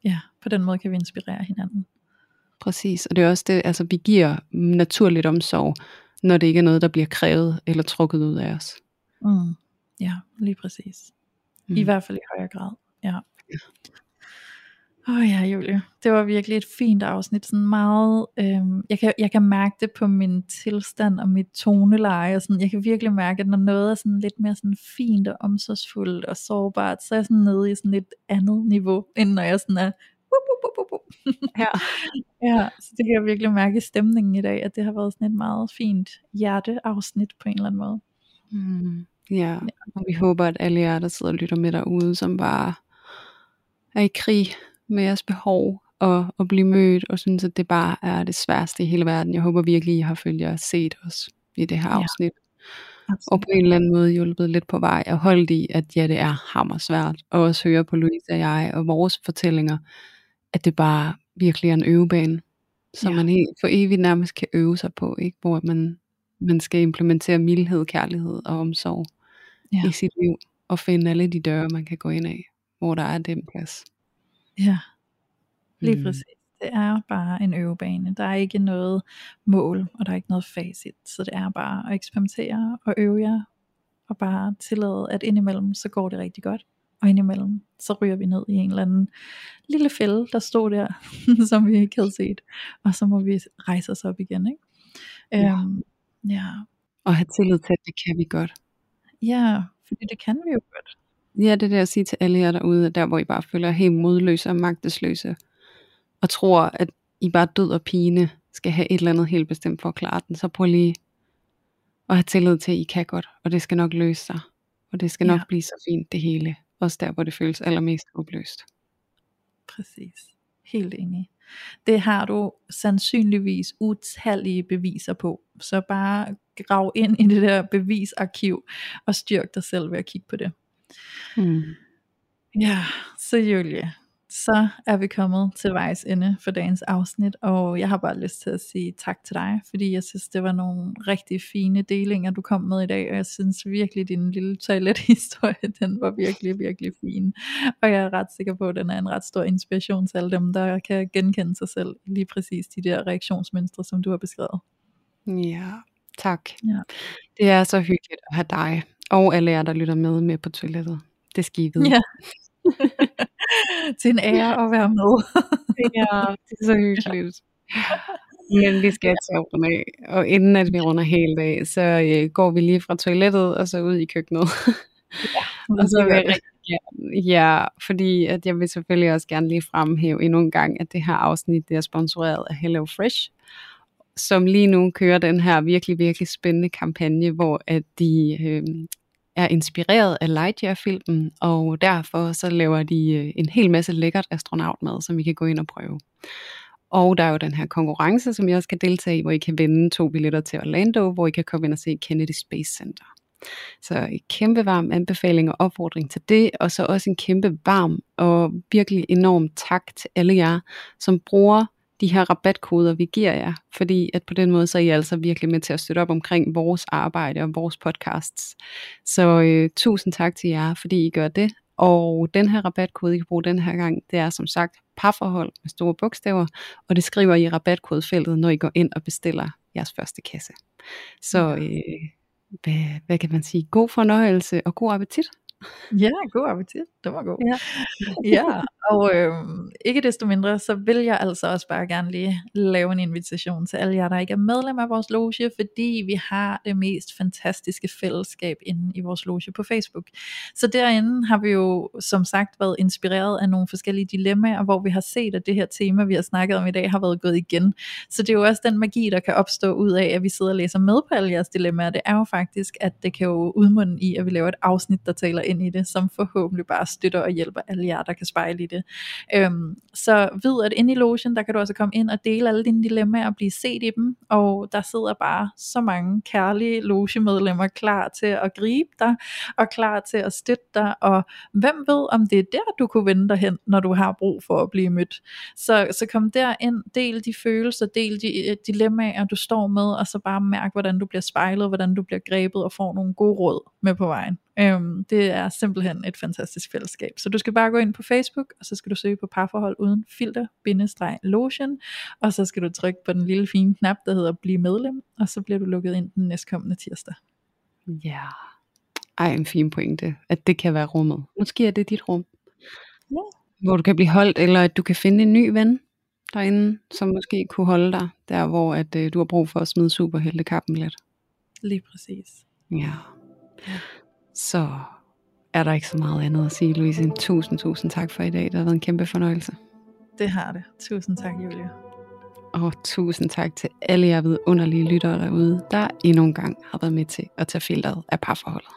Ja, på den måde kan vi inspirere hinanden. Præcis, og det er også det, altså vi giver naturligt omsorg, når det ikke er noget, der bliver krævet eller trukket ud af os. Mm. Ja, lige præcis. Mm. I hvert fald i højere grad. Ja. Åh oh ja, Julie. Det var virkelig et fint afsnit. Sådan meget, øhm, jeg, kan, jeg kan mærke det på min tilstand og mit toneleje. Og sådan, jeg kan virkelig mærke, at når noget er sådan lidt mere sådan fint og omsorgsfuldt og sårbart, så er jeg sådan nede i sådan et andet niveau, end når jeg sådan er ja. ja, så det kan jeg virkelig mærke i stemningen i dag, at det har været sådan et meget fint hjerteafsnit på en eller anden måde. Mm, ja. ja, og vi håber, at alle jer, der sidder og lytter med derude, som bare er i krig med jeres behov og at blive mødt, og synes, at det bare er det sværeste i hele verden. Jeg håber virkelig, I har følt jer set os i det her afsnit. Ja. Og på en eller anden måde hjulpet lidt på vej og holdt i, at ja, det er hammer svært. Og også høre på Louise og jeg og vores fortællinger, at det bare virkelig er en øvebane, som ja. man helt for evigt nærmest kan øve sig på, ikke? hvor man, man skal implementere mildhed, kærlighed og omsorg ja. i sit liv, og finde alle de døre, man kan gå ind af, hvor der er den plads. Ja, lige mm. præcis. Det er bare en øvebane. Der er ikke noget mål, og der er ikke noget facit. Så det er bare at eksperimentere og øve jer, og bare tillade, at indimellem så går det rigtig godt. Og indimellem så ryger vi ned i en eller anden lille fælde, der stod der, som vi ikke havde set. Og så må vi rejse os op igen. Ikke? Ja. Øhm, ja. Og have tillid til, at det kan vi godt. Ja, fordi det kan vi jo godt. Ja, det er det at sige til alle jer derude, der hvor I bare føler helt modløse og magtesløse, og tror, at I bare død og pine skal have et eller andet helt bestemt for at klare den, så prøv lige at have tillid til, at I kan godt, og det skal nok løse sig. Og det skal nok ja. blive så fint det hele. Også der, hvor det føles allermest opløst. Præcis. Helt enig. Det har du sandsynligvis utallige beviser på. Så bare grav ind i det der bevisarkiv, og styrk dig selv ved at kigge på det. Mm. Ja, så Julie, så er vi kommet til vejs ende for dagens afsnit, og jeg har bare lyst til at sige tak til dig, fordi jeg synes, det var nogle rigtig fine delinger, du kom med i dag, og jeg synes virkelig, din lille toilethistorie, den var virkelig, virkelig fin. Og jeg er ret sikker på, at den er en ret stor inspiration til alle dem, der kan genkende sig selv lige præcis de der reaktionsmønstre, som du har beskrevet. Ja, tak. Ja. Det er så hyggeligt at have dig, og alle jer, der lytter med med på toilettet. Det skal I vide. Ja. til en ære at være med. ja, det er så hyggeligt. Men vi skal til at runde af, og inden at vi runder helt af, så øh, går vi lige fra toilettet og så ud i køkkenet. Ja, og så vil jeg ja, fordi at jeg vil selvfølgelig også gerne lige fremhæve endnu en gang, at det her afsnit det er sponsoreret af Hello Fresh, som lige nu kører den her virkelig, virkelig spændende kampagne, hvor at de øh, er inspireret af Lightyear-filmen, og derfor så laver de øh, en hel masse lækkert astronautmad, som I kan gå ind og prøve. Og der er jo den her konkurrence, som jeg også kan deltage i, hvor I kan vinde to billetter til Orlando, hvor I kan komme ind og se Kennedy Space Center. Så en kæmpe varm anbefaling og opfordring til det, og så også en kæmpe varm og virkelig enorm tak til alle jer, som bruger de her rabatkoder, vi giver jer, fordi at på den måde, så er I altså virkelig med til at støtte op omkring vores arbejde og vores podcasts. Så øh, tusind tak til jer, fordi I gør det, og den her rabatkode, I kan bruge den her gang, det er som sagt parforhold med store bogstaver, og det skriver I i rabatkodefeltet, når I går ind og bestiller jeres første kasse. Så øh, hvad, hvad kan man sige? God fornøjelse og god appetit. Ja, god appetit. Det var god. Ja, ja og øh, ikke desto mindre, så vil jeg altså også bare gerne lige lave en invitation til alle jer, der ikke er medlem af vores loge, fordi vi har det mest fantastiske fællesskab inde i vores loge på Facebook. Så derinde har vi jo som sagt været inspireret af nogle forskellige dilemmaer, hvor vi har set, at det her tema, vi har snakket om i dag, har været gået igen. Så det er jo også den magi, der kan opstå ud af, at vi sidder og læser med på alle jeres dilemmaer. Det er jo faktisk, at det kan jo udmunde i, at vi laver et afsnit, der taler ind i det, som forhåbentlig bare støtter og hjælper alle jer, der kan spejle i det. Øhm, så ved, at inde i logen, der kan du også komme ind og dele alle dine dilemmaer og blive set i dem, og der sidder bare så mange kærlige logemedlemmer klar til at gribe dig, og klar til at støtte dig, og hvem ved, om det er der, du kunne vende dig hen, når du har brug for at blive mødt. Så, så kom derind, del de følelser, del de øh, dilemmaer, du står med, og så bare mærk, hvordan du bliver spejlet, hvordan du bliver grebet, og får nogle gode råd med på vejen. Øhm, det er simpelthen et fantastisk fællesskab. Så du skal bare gå ind på Facebook, og så skal du søge på parforhold uden filter, bindestreg lotion, og så skal du trykke på den lille fine knap, der hedder bliv medlem, og så bliver du lukket ind den næstkommende tirsdag. Ja, yeah. ej en fin pointe, at det kan være rummet. Måske er det dit rum. Ja. Hvor du kan blive holdt, eller at du kan finde en ny ven derinde, som måske kunne holde dig, der hvor at, øh, du har brug for at smide superheltekappen lidt. Lige præcis. Ja. Så er der ikke så meget andet at sige, Louise. Tusind, tusind tak for i dag. Det har været en kæmpe fornøjelse. Det har det. Tusind tak, Julia. Og tusind tak til alle jer vidunderlige lyttere derude, der endnu en gang har været med til at tage filteret af parforholdet.